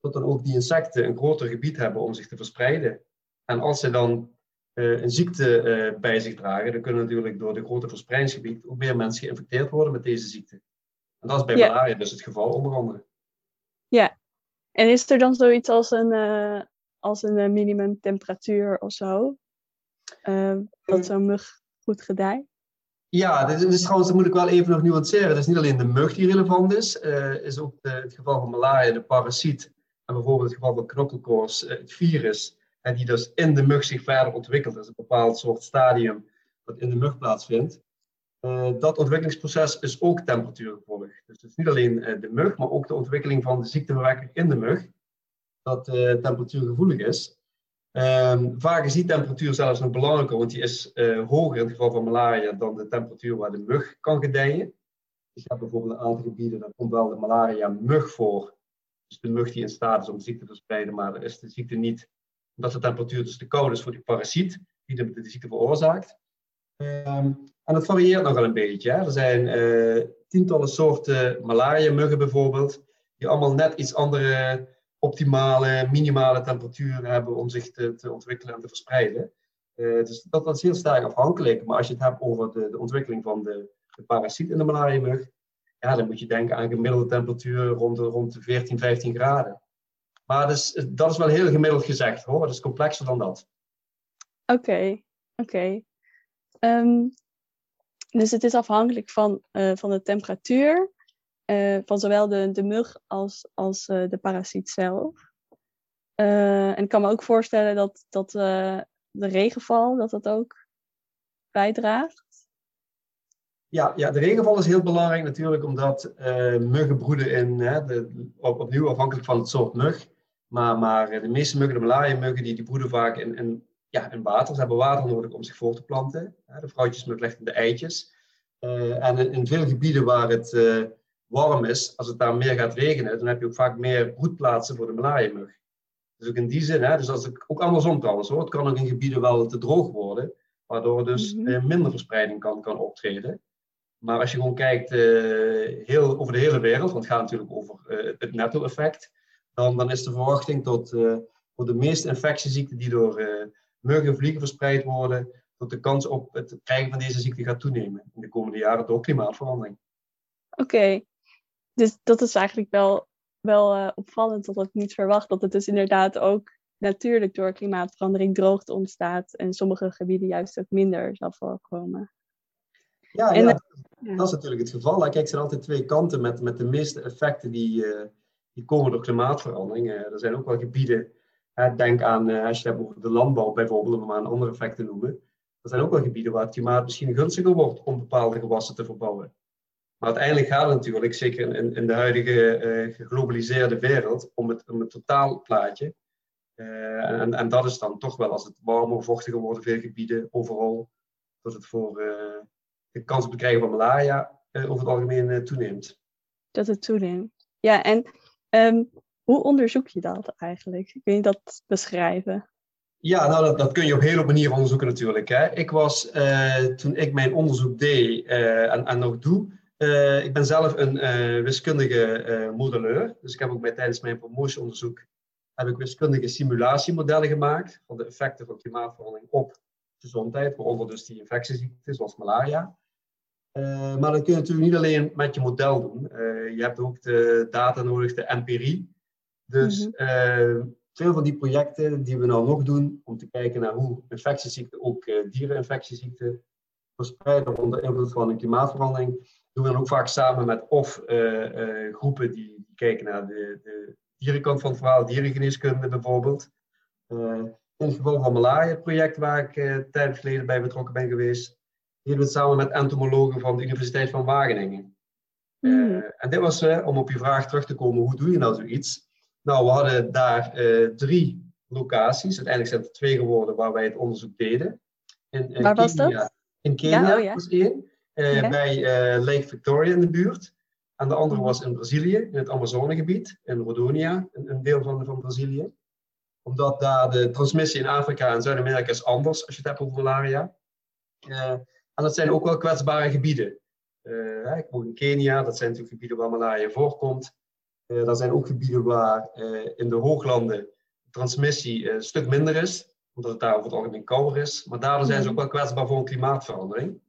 E: dat dan ook die insecten een groter gebied hebben om zich te verspreiden. En als ze dan uh, een ziekte bij zich dragen, dan kunnen natuurlijk door de grote verspreidingsgebied ook meer mensen geïnfecteerd worden met deze ziekte. En dat is bij ja. malaria dus het geval, onder andere.
A: Ja, en is er dan zoiets als een, uh, als een minimumtemperatuur of zo? Dat zo'n mug goed gedijt?
E: Ja, dit is trouwens, dat moet ik wel even nog nuanceren. Het is niet alleen de mug die relevant is, is ook de, het geval van malaria, de parasiet en bijvoorbeeld het geval van knokkelkoorts, het virus, en die dus in de mug zich verder ontwikkelt. Dat is een bepaald soort stadium dat in de mug plaatsvindt. Uh, dat ontwikkelingsproces is ook temperatuurgevolg. Dus het is niet alleen uh, de mug, maar ook de ontwikkeling van de ziekteverwekker in de mug, dat uh, temperatuurgevoelig is. Um, vaak is die temperatuur zelfs nog belangrijker, want die is hoger in het geval van malaria dan de temperatuur waar de mug kan gedijen. Dus je hebt bijvoorbeeld een aantal gebieden, daar komt wel de malaria mug voor, dus de mug die in staat is om ziekte te verspreiden, maar is de ziekte niet, omdat de temperatuur dus te koud is voor die parasiet die de, de ziekte veroorzaakt. Um, en dat varieert nogal een beetje. Hè. Er zijn uh, tientallen soorten malaria-muggen bijvoorbeeld, die allemaal net iets andere optimale, minimale temperaturen hebben om zich te, ontwikkelen en te verspreiden. Uh, dus dat, dat, is heel sterk afhankelijk. Maar als je het hebt over de, de ontwikkeling van de, de parasiet in de malaria-mug, ja, dan moet je denken aan gemiddelde temperatuur rond de, rond de 14, 15 graden. Maar dus, dat is wel heel gemiddeld gezegd hoor, het is complexer dan dat.
A: Oké, oké. Um, dus het is afhankelijk van, uh, van de temperatuur uh, van zowel de, de mug als, als uh, de parasiet zelf. en ik kan me ook voorstellen dat, dat de regenval dat dat ook bijdraagt.
E: Ja, ja, de regenval is heel belangrijk natuurlijk, omdat muggen broeden in, hè, de, op, opnieuw afhankelijk van het soort mug. Maar, maar de meeste muggen, de malaria-muggen, die, die broeden vaak in, ja, in water. Ze hebben water nodig om zich voor te planten. De vrouwtjesmug legt de eitjes. En in, in, veel gebieden waar het warm is, als het daar meer gaat regenen, dan heb je ook vaak meer broedplaatsen voor de malaria-mug. Dus ook in die zin, hè, dus als ik, ook andersom trouwens hoor, het kan ook in gebieden wel te droog worden, waardoor dus mm -hmm. minder verspreiding kan, kan optreden. Maar als je gewoon kijkt uh, heel, over de hele wereld, want het gaat natuurlijk over uh, het netto-effect, dan, dan is de verwachting dat uh, voor de meeste infectieziekten die door muggen en vliegen verspreid worden, dat de kans op het krijgen van deze ziekte gaat toenemen in de komende jaren door klimaatverandering.
A: Oké, okay. Dus dat is eigenlijk wel, wel opvallend dat ik niet verwacht, dat het dus inderdaad ook natuurlijk door klimaatverandering droogte ontstaat en sommige gebieden juist ook minder zal voorkomen.
E: Ja, en, ja, dat is natuurlijk het geval. Kijk, er zijn altijd twee kanten met, met de meeste effecten die, uh, die komen door klimaatverandering. Uh, er zijn ook wel gebieden, denk aan, als je het hebt over de landbouw bijvoorbeeld, om maar een ander effect te noemen. Er zijn ook wel gebieden waar het klimaat misschien gunstiger wordt om bepaalde gewassen te verbouwen. Maar uiteindelijk gaat het natuurlijk, zeker in, in de huidige uh, geglobaliseerde wereld, om het, om het totaalplaatje. Uh, en, en dat is dan toch wel, als het warmer, vochtiger wordt in veel gebieden, overal, dat het voor uh, de kans op het krijgen van malaria over het algemeen toeneemt.
A: Dat het toeneemt. Ja, en um, hoe onderzoek je dat eigenlijk? Kun je dat beschrijven?
E: Ja, nou, dat, dat kun je op hele manieren onderzoeken natuurlijk. Hè. Ik was, toen ik mijn onderzoek deed en, en nog doe, uh, ik ben zelf een uh, wiskundige uh, modelleur. Dus ik heb ook bij, tijdens mijn promotieonderzoek heb ik wiskundige simulatiemodellen gemaakt van de effecten van klimaatverandering op gezondheid, waaronder dus die infectieziekten zoals malaria. maar dat kun je natuurlijk niet alleen met je model doen. je hebt ook de data nodig, de empirie. Dus -hmm. veel van die projecten die we nou nog doen, om te kijken naar hoe infectieziekten, ook diereninfectieziekten, verspreiden onder invloed van klimaatverandering, doen we dan ook vaak samen met of uh, uh, groepen die, kijken naar de, de, dierenkant van het verhaal, dierengeneeskunde bijvoorbeeld. Uh, in het geval van Malaria, het project waar ik uh, tijd geleden bij betrokken ben geweest, deden we het samen met entomologen van de Universiteit van Wageningen. Mm. en dit was, om op je vraag terug te komen, hoe doe je nou zoiets? Nou, we hadden daar drie locaties, uiteindelijk zijn het twee geworden waar wij het onderzoek deden.
A: In, waar was dat?
E: In Kenia ja, oh, ja. was één. Uh, bij uh, Lake Victoria in de buurt. En de andere mhm. was in Brazilië, in het Amazonegebied, in Rodonia, een, een, deel van, van Brazilië. Omdat daar de transmissie in Afrika en Zuid-Amerika is anders als je het hebt over malaria. Uh, en dat zijn ook wel kwetsbare gebieden. ik woon in Kenia, dat zijn natuurlijk gebieden waar malaria voorkomt. dat zijn ook gebieden waar in de hooglanden de transmissie een stuk minder is, omdat het daar over het algemeen kouder is. Maar daardoor zijn ze mhm. ook wel kwetsbaar voor een klimaatverandering.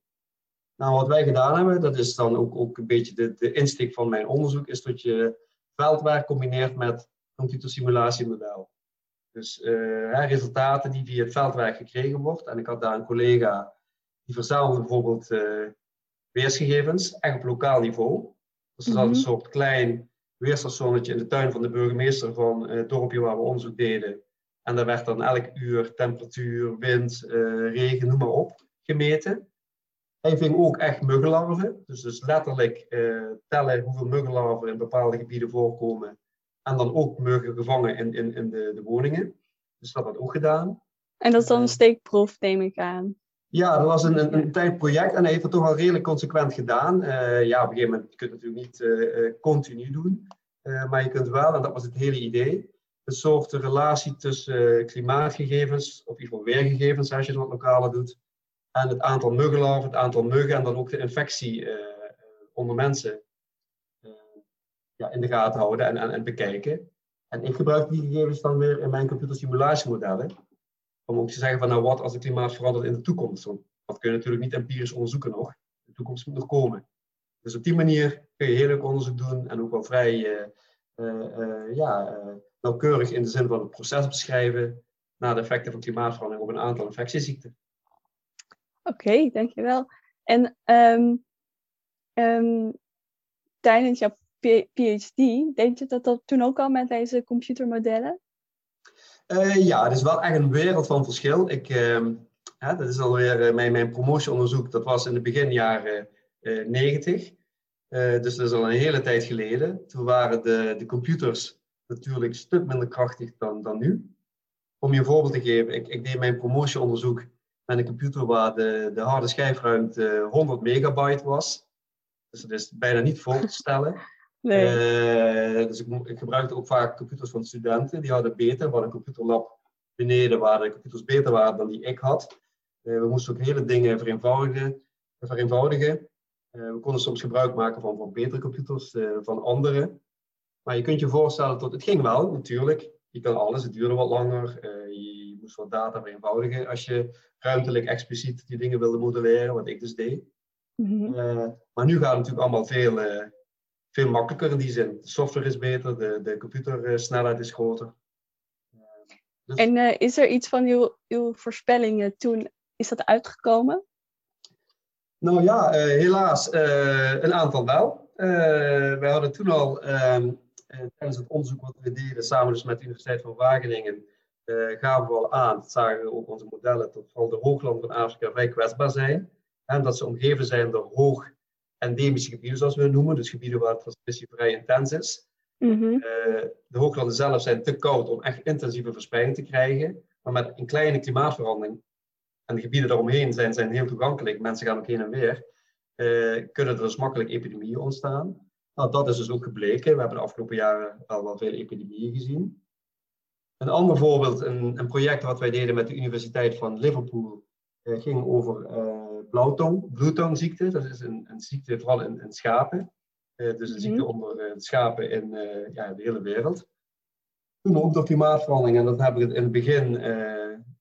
E: Nou, wat wij gedaan hebben, dat is dan ook, ook een beetje de, de insteek van mijn onderzoek, is dat je veldwerk combineert met computersimulatiemodel. Dus uh, resultaten die via het veldwerk gekregen wordt. En ik had daar een collega die verzamelde bijvoorbeeld uh, weersgegevens, echt op lokaal niveau. Dus dat mm -hmm. een soort klein weerstationnetje in de tuin van de burgemeester van het dorpje waar we onderzoek deden. En daar werd dan elk uur temperatuur, wind, uh, regen, noem maar op, gemeten. Hij ving ook echt muggenlarven. Dus, dus letterlijk uh, tellen hoeveel muggenlarven in bepaalde gebieden voorkomen. En dan ook muggen gevangen in, in, in de, de woningen. Dus dat had ook gedaan.
A: En dat is dan een eh, steekproef, neem ik aan.
E: Ja, dat was een, een, een tijdproject en hij heeft het toch wel redelijk consequent gedaan. Uh, ja, op een gegeven moment kun je het natuurlijk niet uh, continu doen. maar je kunt wel, en dat was het hele idee, een soort relatie tussen klimaatgegevens, of in ieder geval weergegevens als je het wat lokale doet, en het aantal muggenlarven, het aantal muggen en dan ook de infectie uh, onder mensen uh, ja, in de gaten houden en, en, en, bekijken. En ik gebruik die gegevens dan weer in mijn computersimulatiemodellen. Om ook te zeggen van nou wat als het klimaat verandert in de toekomst. Dat kun je natuurlijk niet empirisch onderzoeken nog. De toekomst moet nog komen. Dus op die manier kun je heel onderzoek doen en ook wel vrij ja, nauwkeurig in de zin van het proces beschrijven naar de effecten van klimaatverandering op een aantal infectieziekten.
A: Oké, dankjewel. En um, um, tijdens jouw PhD, denk je dat dat toen ook al met deze computermodellen?
E: Uh, ja, het is wel echt een wereld van verschil. Ik, uh, dat is alweer uh, mijn, mijn promotieonderzoek, dat was in de beginjaren 90. dus dat is al een hele tijd geleden. Toen waren de, de computers natuurlijk een stuk minder krachtig dan, dan nu. Om je een voorbeeld te geven, ik, ik deed mijn promotieonderzoek met een computer waar de, de harde schijfruimte 100 megabyte was. Dus dat is bijna niet voor te stellen. [laughs] Nee. Uh, dus ik, ik, gebruikte ook vaak computers van studenten. Die hadden beter, we hadden een computerlab beneden waar de computers beter waren dan die ik had. Uh, we moesten ook hele dingen vereenvoudigen. vereenvoudigen. Uh, we konden soms gebruik maken van, van betere computers van anderen. Maar je kunt je voorstellen dat het ging wel, natuurlijk. Je kan alles, het duurde wat langer. je moest wat data vereenvoudigen als je ruimtelijk expliciet die dingen wilde modelleren, wat ik dus deed. Mhm. Eh, maar nu gaat het natuurlijk allemaal veel, uh, veel makkelijker in die zin. De software is beter, de, de computersnelheid is groter.
A: Dus... En is er iets van uw, uw voorspellingen toen, is dat uitgekomen?
E: Nou ja, helaas een aantal wel. wij hadden toen al ehm, tijdens het onderzoek wat we deden, samen dus met de Universiteit van Wageningen, gaven we al aan, dat zagen we ook onze modellen, dat vooral de hooglanden van Afrika vrij kwetsbaar zijn. En dat ze omgeven zijn door hoog endemische gebieden, zoals we het noemen. Dus gebieden waar de transmissie vrij intens is.
A: Mhm.
E: Uh, de hooglanden zelf zijn te koud om echt intensieve verspreiding te krijgen. Maar met een kleine klimaatverandering, en de gebieden daaromheen zijn, zijn heel toegankelijk, mensen gaan ook heen en weer, uh, kunnen er dus makkelijk epidemieën ontstaan. Nou, dat is dus ook gebleken. We hebben de afgelopen jaren al wel veel epidemieën gezien. Een ander voorbeeld, een, een project wat wij deden met de Universiteit van Liverpool, uh, ging over blauwtong, bloedtongziekte. Dat is een, een ziekte vooral in, in schapen. Uh, dus een ziekte
A: Mhm.
E: onder schapen in ja, de hele wereld. Toen ook door klimaatverandering, en dat hebben we in het begin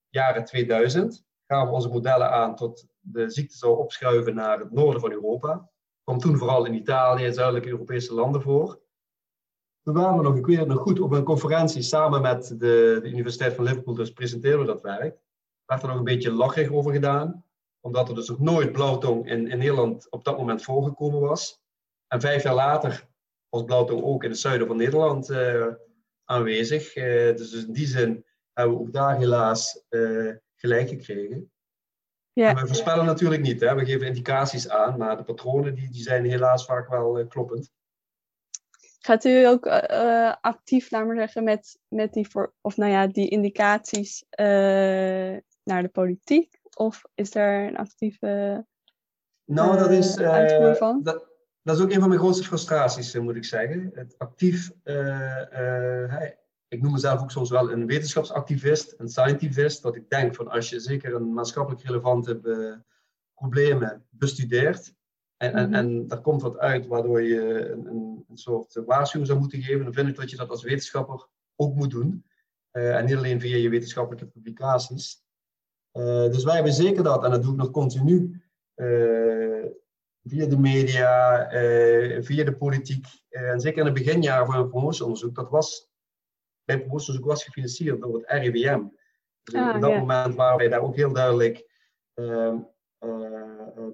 E: jaren 2000, gaven we onze modellen aan tot de ziekte zou opschuiven naar het noorden van Europa. Kwam toen vooral in Italië en zuidelijke Europese landen voor. Toen waren we nog, ik weet het nog goed, op een conferentie samen met de, de Universiteit van Liverpool, dus presenteerden we dat werk. Werd er nog een beetje lachig over gedaan, omdat er dus nog nooit blauwtong in, in Nederland op dat moment voorgekomen was. En vijf jaar later was blauwtong ook in het zuiden van Nederland uh, aanwezig. Uh, dus in die zin hebben we ook daar helaas uh, gelijk gekregen.
A: Ja.
E: We voorspellen natuurlijk niet. Hè? We geven indicaties aan, maar de patronen die, die zijn helaas vaak wel kloppend.
A: Gaat u ook uh, actief, laat maar zeggen, met, met die, voor, of nou ja, die indicaties uh, naar de politiek? Of is er een actieve
E: nou, dat is,
A: uitvoer van?
E: Dat, dat is ook een van mijn grootste frustraties, moet ik zeggen. Het actief, ik noem mezelf ook soms wel een wetenschapsactivist, een scientivist. Dat ik denk van als je zeker een maatschappelijk relevante be, problemen bestudeert, en, en, en daar komt wat uit waardoor je een, een, een, soort waarschuwing zou moeten geven. Dan vind ik dat je dat als wetenschapper ook moet doen. Uh, en niet alleen via je wetenschappelijke publicaties. Uh, dus wij hebben zeker dat, en dat doe ik nog continu, uh, via de media, via de politiek. en zeker in het beginjaren van een promotieonderzoek, dat was, mijn promotieonderzoek was gefinancierd door het RIVM. Dus
A: Ah,
E: op dat
A: ja.
E: moment waren wij daar ook heel duidelijk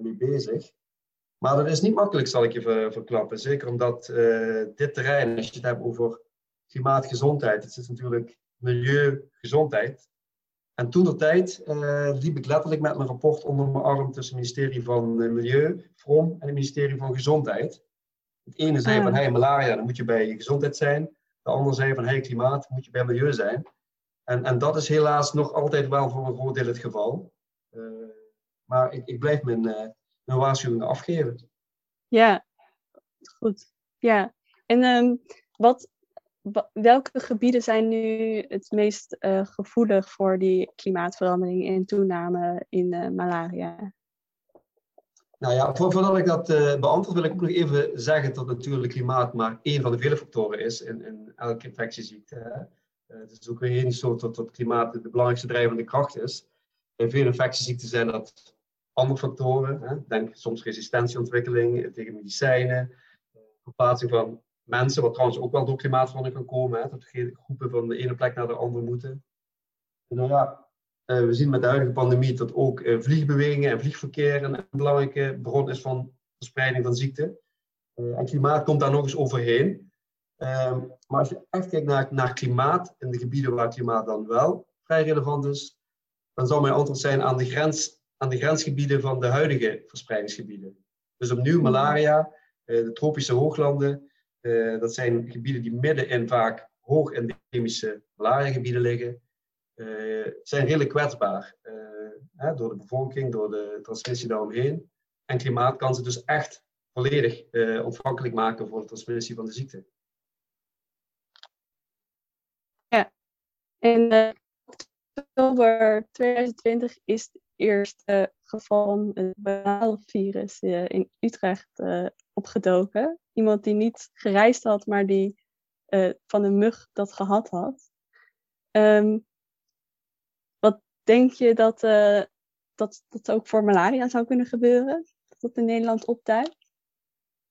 E: mee bezig. Maar dat is niet makkelijk, zal ik je ver, verklappen. Zeker omdat uh, dit terrein, als je het hebt over klimaatgezondheid, het is natuurlijk milieugezondheid. En toen de tijd uh, liep ik letterlijk met mijn rapport onder mijn arm tussen het ministerie van uh, Milieu, FROM, en het ministerie van Gezondheid. Het ene zei
A: Ah.
E: van, hey, malaria, dan moet je bij gezondheid zijn. De andere zei van, hey, klimaat, moet je bij milieu zijn. En, en dat is helaas nog altijd wel voor een groot deel het geval. Uh, maar ik, ik blijf mijn, mijn waarschuwingen afgeven.
A: Ja, goed. Ja. En um, wat, wa- welke gebieden zijn nu het meest uh, gevoelig voor die klimaatverandering en toename in uh, malaria?
E: Nou ja, voor, voordat ik dat uh, beantwoord, wil ik ook nog even zeggen dat natuurlijk klimaat maar één van de vele factoren is in, in elke infectieziekte. Uh, het is ook weer niet zo dat, dat klimaat de belangrijkste drijvende kracht is. In veel infectieziekten zijn dat andere factoren. Hè? Denk soms resistentieontwikkeling tegen medicijnen, verplaatsing van mensen, wat trouwens ook wel door klimaatverandering kan komen. Hè? Dat groepen van de ene plek naar de andere moeten. En nou ja, uh, we zien met de huidige pandemie dat ook vliegbewegingen en vliegverkeer een belangrijke bron is van verspreiding van ziekte. En klimaat komt daar nog eens overheen. Ehm, maar als je echt kijkt naar, naar klimaat, in de gebieden waar klimaat dan wel vrij relevant is, dan zou mijn antwoord zijn aan de, grens, aan de grensgebieden van de huidige verspreidingsgebieden. Dus opnieuw malaria, de tropische hooglanden, dat zijn gebieden die midden in vaak hoog endemische malariagebieden liggen. Uh, zijn redelijk kwetsbaar door de bevolking, door de transmissie daaromheen. En klimaat kan ze dus echt volledig ontvankelijk maken voor de transmissie van de ziekte.
A: Ja, in oktober 2020 is eerste geval van het banaalvirus in Utrecht opgedoken. Iemand die niet gereisd had, maar die van een mug dat gehad had. Um, Denk je dat, dat dat ook voor malaria zou kunnen gebeuren? Dat dat in Nederland opduikt?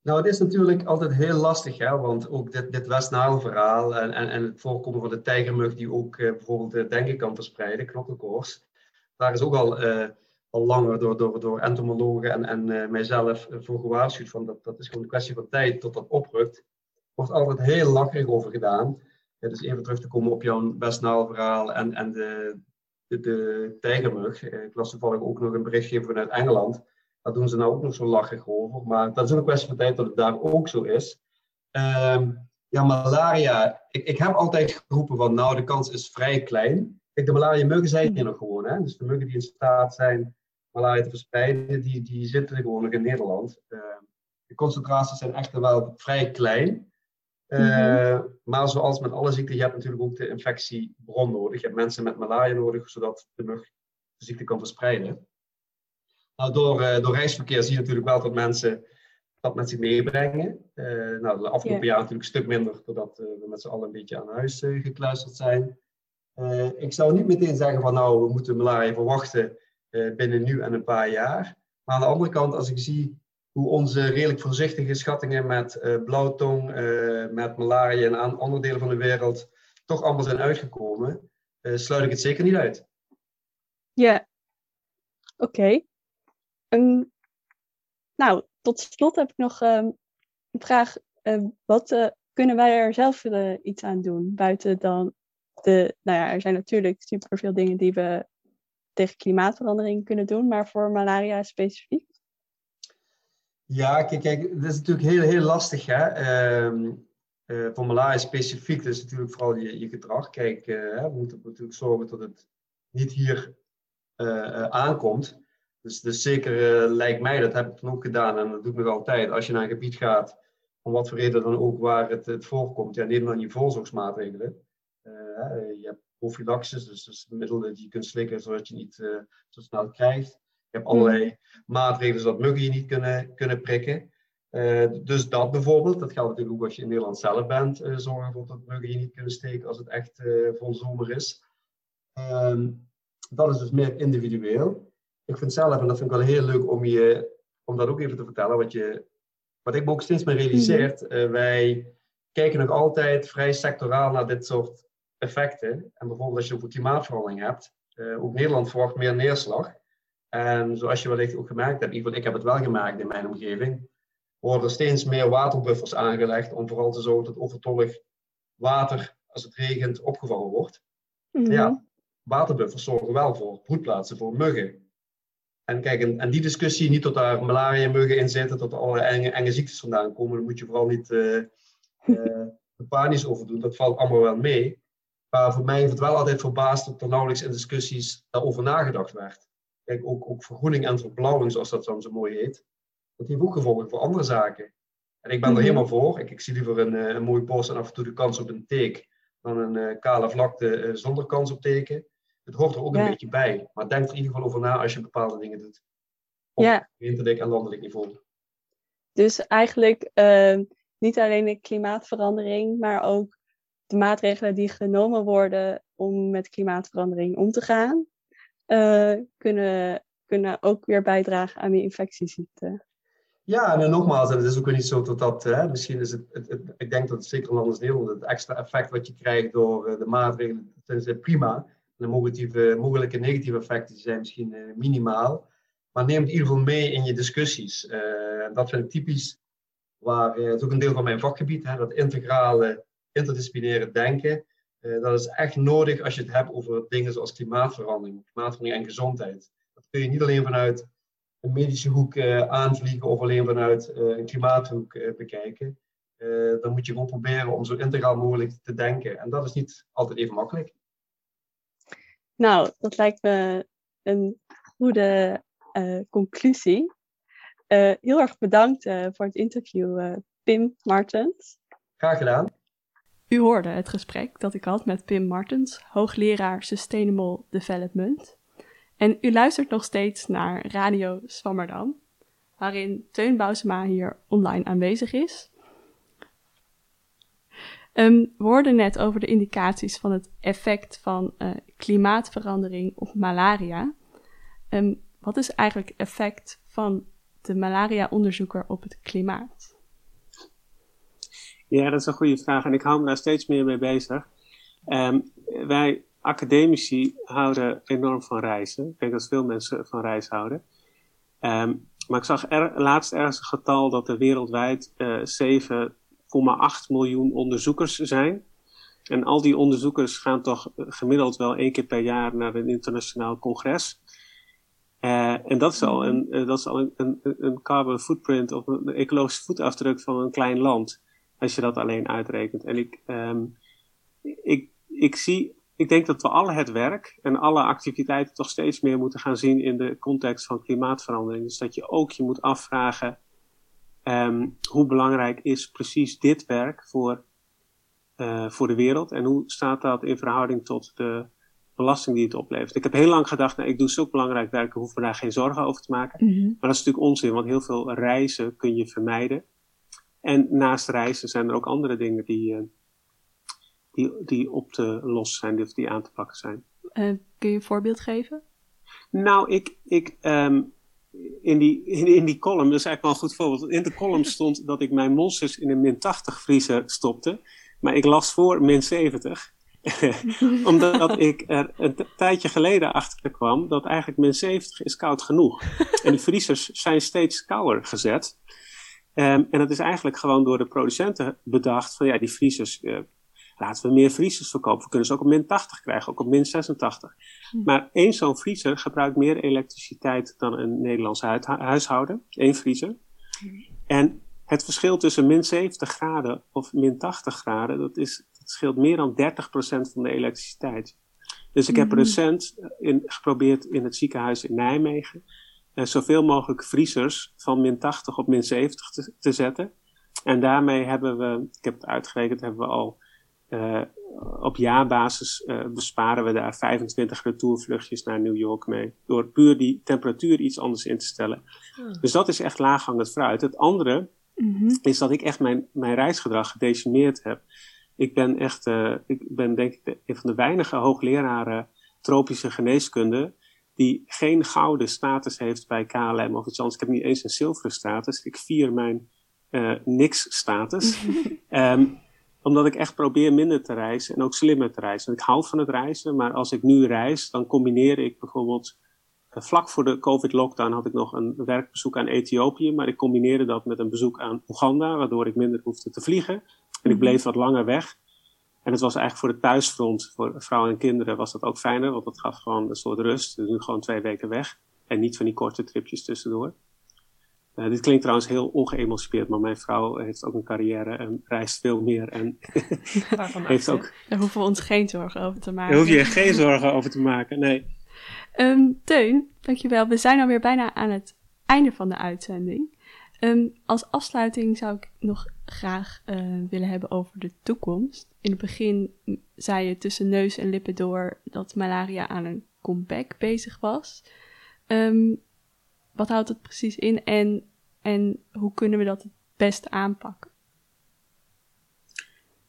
E: Nou, het is natuurlijk altijd heel lastig, hè? want ook dit, dit West-Nile-verhaal en, en, en het voorkomen van de tijgermug die ook uh, bijvoorbeeld dengue kan verspreiden, knokkelkoorts, daar is ook al, al langer door, door, door entomologen en, en mijzelf voor gewaarschuwd van dat, dat is gewoon een kwestie van tijd tot dat oprukt. Wordt altijd heel lacherig over gedaan. Ja, dus even terug te komen op jouw West-Nile-verhaal en, en de, de, de tijgermug. Ik las toevallig ook nog een berichtje vanuit Engeland. Daar doen ze nou ook nog zo lachig over. Maar dat is een kwestie van tijd dat het daar ook zo is. Ehm, ja, malaria. Ik, ik heb altijd geroepen van nou, de kans is vrij klein. Kijk, de malaria-muggen zijn hier nog gewoon. Hè? Dus de muggen die in staat zijn malaria te verspreiden, die, die zitten gewoon nog in Nederland. Ehm, de concentraties zijn echt wel vrij klein. Uh, Maar zoals met alle ziekten, je hebt natuurlijk ook de infectiebron nodig. Je hebt mensen met malaria nodig, zodat de mug de ziekte kan verspreiden. Nou, door, uh, door reisverkeer zie je natuurlijk wel dat mensen dat met zich meebrengen. Uh, nou, de afgelopen jaar natuurlijk een stuk minder, doordat we met z'n allen een beetje aan huis gekluisterd zijn. Ik zou niet meteen zeggen van nou, we moeten malaria verwachten binnen nu en een paar jaar. Maar aan de andere kant, als ik zie hoe onze redelijk voorzichtige schattingen met uh, blauwtong, met malaria en aan andere delen van de wereld toch allemaal zijn uitgekomen, sluit ik het zeker niet uit.
A: Ja, oké. Um, nou, tot slot heb ik nog um, een vraag. wat kunnen wij er zelf iets aan doen? Buiten dan de, nou ja, er zijn natuurlijk superveel dingen die we tegen klimaatverandering kunnen doen, maar voor malaria specifiek?
E: Ja, kijk, kijk, dat is natuurlijk heel, heel lastig. Hè? Uh, uh, voor malaria specifiek, dat is natuurlijk vooral je, gedrag. Kijk, uh, we moeten natuurlijk zorgen dat het niet hier uh, aankomt. Dus, dus zeker lijkt mij, dat heb ik dan ook gedaan en dat doe ik nog altijd. Als je naar een gebied gaat, om wat voor reden dan ook waar het, het voorkomt, ja, neem dan je voorzorgsmaatregelen. Je hebt prophylaxis, dus, dus middelen die je kunt slikken zodat je niet zo snel krijgt. Je hebt allerlei hmm. maatregelen zodat muggen je niet kunnen, kunnen prikken. Uh, dus dat bijvoorbeeld, dat geldt natuurlijk ook als je in Nederland zelf bent, uh, zorgen ervoor dat muggen je niet kunnen steken als het echt uh, vol zomer is. Ehm, dat is dus meer individueel. Ik vind zelf, en dat vind ik wel heel leuk om, je, om dat ook even te vertellen, wat, je, wat ik me ook steeds meer realiseert. Mm wij kijken nog altijd vrij sectoraal naar dit soort effecten. En bijvoorbeeld als je over klimaatverandering hebt, ook Nederland verwacht meer neerslag. En zoals je wellicht ook gemerkt hebt, ik heb het wel gemerkt in mijn omgeving, worden er steeds meer waterbuffers aangelegd om vooral te zorgen dat overtollig water, als het regent, opgevangen wordt.
A: Mhm.
E: Ja, waterbuffers zorgen wel voor broedplaatsen voor muggen. En kijk, en, en die discussie, niet tot daar malaria-muggen in zitten, tot er allerlei enge, enge ziektes vandaan komen, daar moet je vooral niet uh, uh, [laughs] panisch over doen. Dat valt allemaal wel mee. Maar voor mij heeft het wel altijd verbaasd dat er nauwelijks in discussies daarover nagedacht werd. Kijk, ook, ook vergroening en verblauwing, zoals dat dan zo mooi heet, dat heeft ook gevolgen voor andere zaken. En ik ben er mhm. helemaal voor. Ik, ik zie liever een, eh, een mooi bos en af en toe de kans op een teek dan een uh, kale vlakte uh, zonder kans op teken. Het hoort er ook een beetje bij. Maar denk er in ieder geval over na als je bepaalde dingen doet. Op
A: ja.
E: winterdijk en landelijk niveau.
A: Dus eigenlijk uh, niet alleen de klimaatverandering, maar ook de maatregelen die genomen worden om met klimaatverandering om te gaan uh, kunnen, kunnen ook weer bijdragen aan die infectieziekte.
E: Ja, en nogmaals, het is ook weer niet zo dat dat, hè, misschien is het, het, ik denk dat het zeker landen als Nederland, het extra effect wat je krijgt door uh, de maatregelen, dat is prima. De mogelijke, negatieve effecten zijn misschien minimaal. Maar neem het in ieder geval mee in je discussies. Dat vind ik typisch, waar, het is ook een deel van mijn vakgebied, hè, dat integrale, interdisciplinaire denken. Uh, dat is echt nodig als je het hebt over dingen zoals klimaatverandering, klimaatverandering en gezondheid. Dat kun je niet alleen vanuit een medische hoek uh, aanvliegen of alleen vanuit uh, een klimaathoek bekijken. dan moet je gewoon proberen om zo integraal mogelijk te denken. En dat is niet altijd even makkelijk.
A: Nou, dat lijkt me een goede conclusie. heel erg bedankt voor het interview, Pim Martens.
E: Graag gedaan.
A: U hoorde het gesprek dat ik had met Pim Martens, hoogleraar Sustainable Development. En u luistert nog steeds naar Radio Swammerdam, waarin Teun Bousema hier online aanwezig is. Um, we hoorden net over de indicaties van het effect van uh, klimaatverandering op malaria. Um, wat is eigenlijk het effect van de malaria-onderzoeker op het klimaat?
B: Ja, dat is een goede vraag en ik hou me daar steeds meer mee bezig. Um, wij academici houden enorm van reizen. Ik denk dat veel mensen van reis houden. Um, maar ik zag er, laatst ergens een getal dat er wereldwijd uh, 7,8 miljoen onderzoekers zijn. En al die onderzoekers gaan toch gemiddeld wel één keer per jaar naar een internationaal congres. Uh, en dat is al, dat is al een, een, een, carbon footprint of een ecologische voetafdruk van een klein land. Als je dat alleen uitrekent. En ik, um, ik, ik zie, ik denk dat we alle het werk en alle activiteiten toch steeds meer moeten gaan zien in de context van klimaatverandering. Dus dat je ook je moet afvragen, um, hoe belangrijk is precies dit werk voor, uh, voor de wereld? En hoe staat dat in verhouding tot de belasting die het oplevert. Ik heb heel lang gedacht, nou, ik doe zulk belangrijk werk, ik hoef me daar geen zorgen over te maken.
A: Mhm.
B: Maar dat is natuurlijk onzin, want heel veel reizen kun je vermijden. En naast reizen zijn er ook andere dingen die, uh, die, die op te lossen zijn, of die aan te pakken zijn.
A: Uh, kun je een voorbeeld geven?
B: Nou, ik, ik um, in, die, in, in, die column, dat is eigenlijk wel een goed voorbeeld. In de column [laughs] stond dat ik mijn monsters in een min 80 vriezer stopte. Maar ik las voor min 70. [laughs] Omdat [laughs] ik er een tijdje geleden achter kwam dat eigenlijk min 70 is koud genoeg. en die vriezers zijn steeds kouder gezet. Um, en dat is eigenlijk gewoon door de producenten bedacht van ja, die vriezers, uh, laten we meer vriezers verkopen. We kunnen ze ook op min 80 krijgen, ook op min 86. Hm. Maar één zo'n vriezer gebruikt meer elektriciteit dan een Nederlands huishouden. Eén vriezer. Hm. En het verschil tussen min 70 graden of min 80 graden, dat is het scheelt meer dan 30% van de elektriciteit. Dus ik heb
A: Mhm.
B: recent in, geprobeerd in het ziekenhuis in Nijmegen uh, zoveel mogelijk vriezers van min 80 op min 70 te, te, zetten. En daarmee hebben we, ik heb het uitgerekend, hebben we al uh, op jaarbasis uh, besparen we daar 25 retourvluchtjes naar New York mee. Door puur die temperatuur iets anders in te stellen.
C: Hmm.
B: Dus dat is echt laaghangend fruit. Het andere
A: Mhm.
B: is dat ik echt mijn, mijn reisgedrag gedecimeerd heb. Ik ben echt, uh, ik ben denk ik de, een van de weinige hoogleraren tropische geneeskunde die geen gouden status heeft bij KLM of iets anders. Ik heb niet eens een zilveren status. Ik vier mijn uh, niks status. um, [laughs] omdat ik echt probeer minder te reizen en ook slimmer te reizen. Ik hou van het reizen, maar als ik nu reis, dan combineer ik bijvoorbeeld uh, vlak voor de COVID-lockdown had ik nog een werkbezoek aan Ethiopië, maar ik combineerde dat met een bezoek aan Oeganda, waardoor ik minder hoefde te vliegen. En ik bleef wat langer weg. En het was eigenlijk voor het thuisfront, voor vrouwen en kinderen, was dat ook fijner, want dat gaf gewoon een soort rust. Dus nu gewoon twee weken weg. En niet van die korte tripjes tussendoor. Uh, dit klinkt trouwens heel ongeëmancipeerd, maar mijn vrouw heeft ook een carrière en reist veel meer. En [laughs] heeft ook.
A: Daar hoeven we ons geen zorgen over te maken.
B: Daar hoef je geen zorgen over te maken, nee.
A: Um, Teun, dankjewel. We zijn alweer bijna aan het einde van de uitzending. Um, als afsluiting zou ik nog graag uh, willen hebben over de toekomst. In het begin zei je tussen neus en lippen door dat malaria aan een comeback bezig was. Um, wat houdt het precies in en, en hoe kunnen we dat het best aanpakken?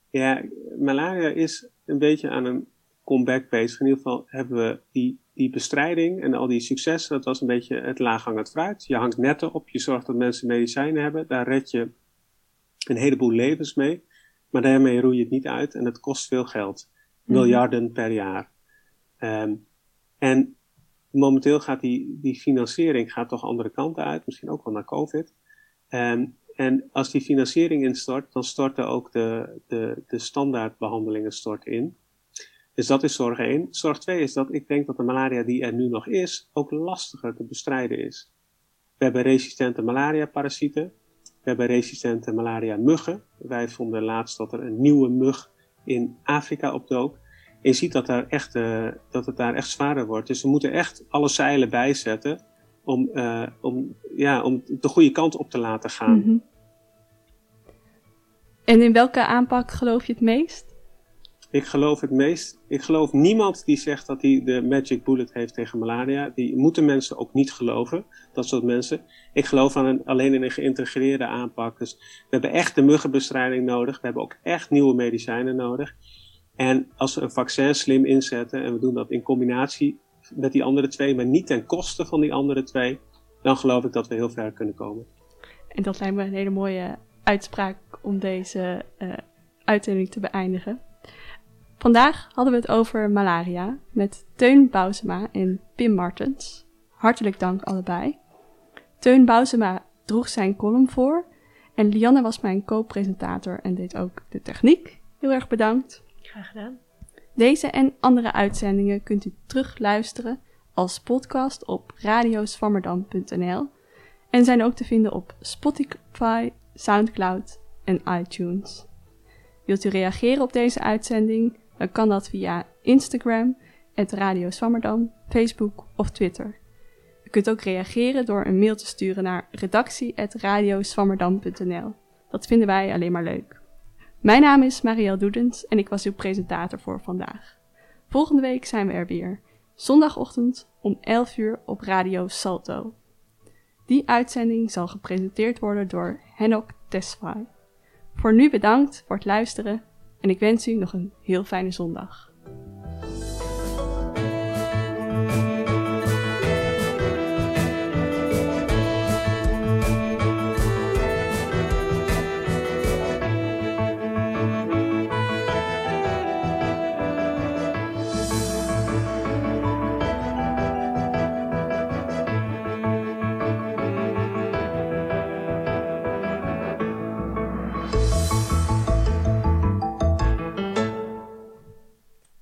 B: Ja, malaria is een beetje aan een comeback bezig. In ieder geval hebben we die, die bestrijding en al die successen, dat was een beetje het laaghangend fruit. Je hangt netten op, je zorgt dat mensen medicijnen hebben, daar red je een heleboel levens mee. Maar daarmee roei je het niet uit en het kost veel geld. Miljarden mm-hmm. per jaar. Um, en momenteel gaat die, die financiering gaat toch andere kanten uit, misschien ook wel naar COVID. Um, en als die financiering instort, dan storten ook de, de, de standaardbehandelingen stort in. Dus dat is zorg 1. Zorg 2 is dat ik denk dat de malaria die er nu nog is, ook lastiger te bestrijden is. We hebben resistente malaria-parasieten. We hebben resistente malaria-muggen. Wij vonden laatst dat er een nieuwe mug in Afrika opdook. En je ziet dat, daar echt, uh, dat het daar echt zwaarder wordt. Dus we moeten echt alle zeilen bijzetten om, uh, om, ja, om de goede kant op te laten gaan.
A: Mm-hmm. En in welke aanpak geloof je het meest?
B: Ik geloof het meest. Ik geloof niemand die zegt dat hij de magic bullet heeft tegen malaria. Die moeten mensen ook niet geloven, dat soort mensen. Ik geloof aan een, alleen in een geïntegreerde aanpak. Dus we hebben echt de muggenbestrijding nodig. We hebben ook echt nieuwe medicijnen nodig. En als we een vaccin slim inzetten en we doen dat in combinatie met die andere twee, maar niet ten koste van die andere twee, dan geloof ik dat we heel ver kunnen komen.
A: En dat lijkt me een hele mooie uitspraak om deze uh, te beëindigen. Vandaag hadden we het over malaria met Teun Bousema en Pim Martens. Hartelijk dank allebei. Teun Bousema droeg zijn column voor en Lianne was mijn co-presentator en deed ook de techniek. Heel erg bedankt.
C: Graag gedaan.
A: Deze en andere uitzendingen kunt u terugluisteren als podcast op radioswammerdam.nl en zijn ook te vinden op Spotify, Soundcloud en iTunes. Wilt u reageren op deze uitzending? Dan kan dat via Instagram, Radio Swammerdam, Facebook of Twitter. U kunt ook reageren door een mail te sturen naar redactie.radioswammerdam.nl. Dat vinden wij alleen maar leuk. Mijn naam is Marielle Doedens en ik was uw presentator voor vandaag. Volgende week zijn we er weer, zondagochtend om 11 uur op Radio Salto. Die uitzending zal gepresenteerd worden door Henok Tesfaye. Voor nu bedankt voor het luisteren en ik wens u nog een heel fijne zondag.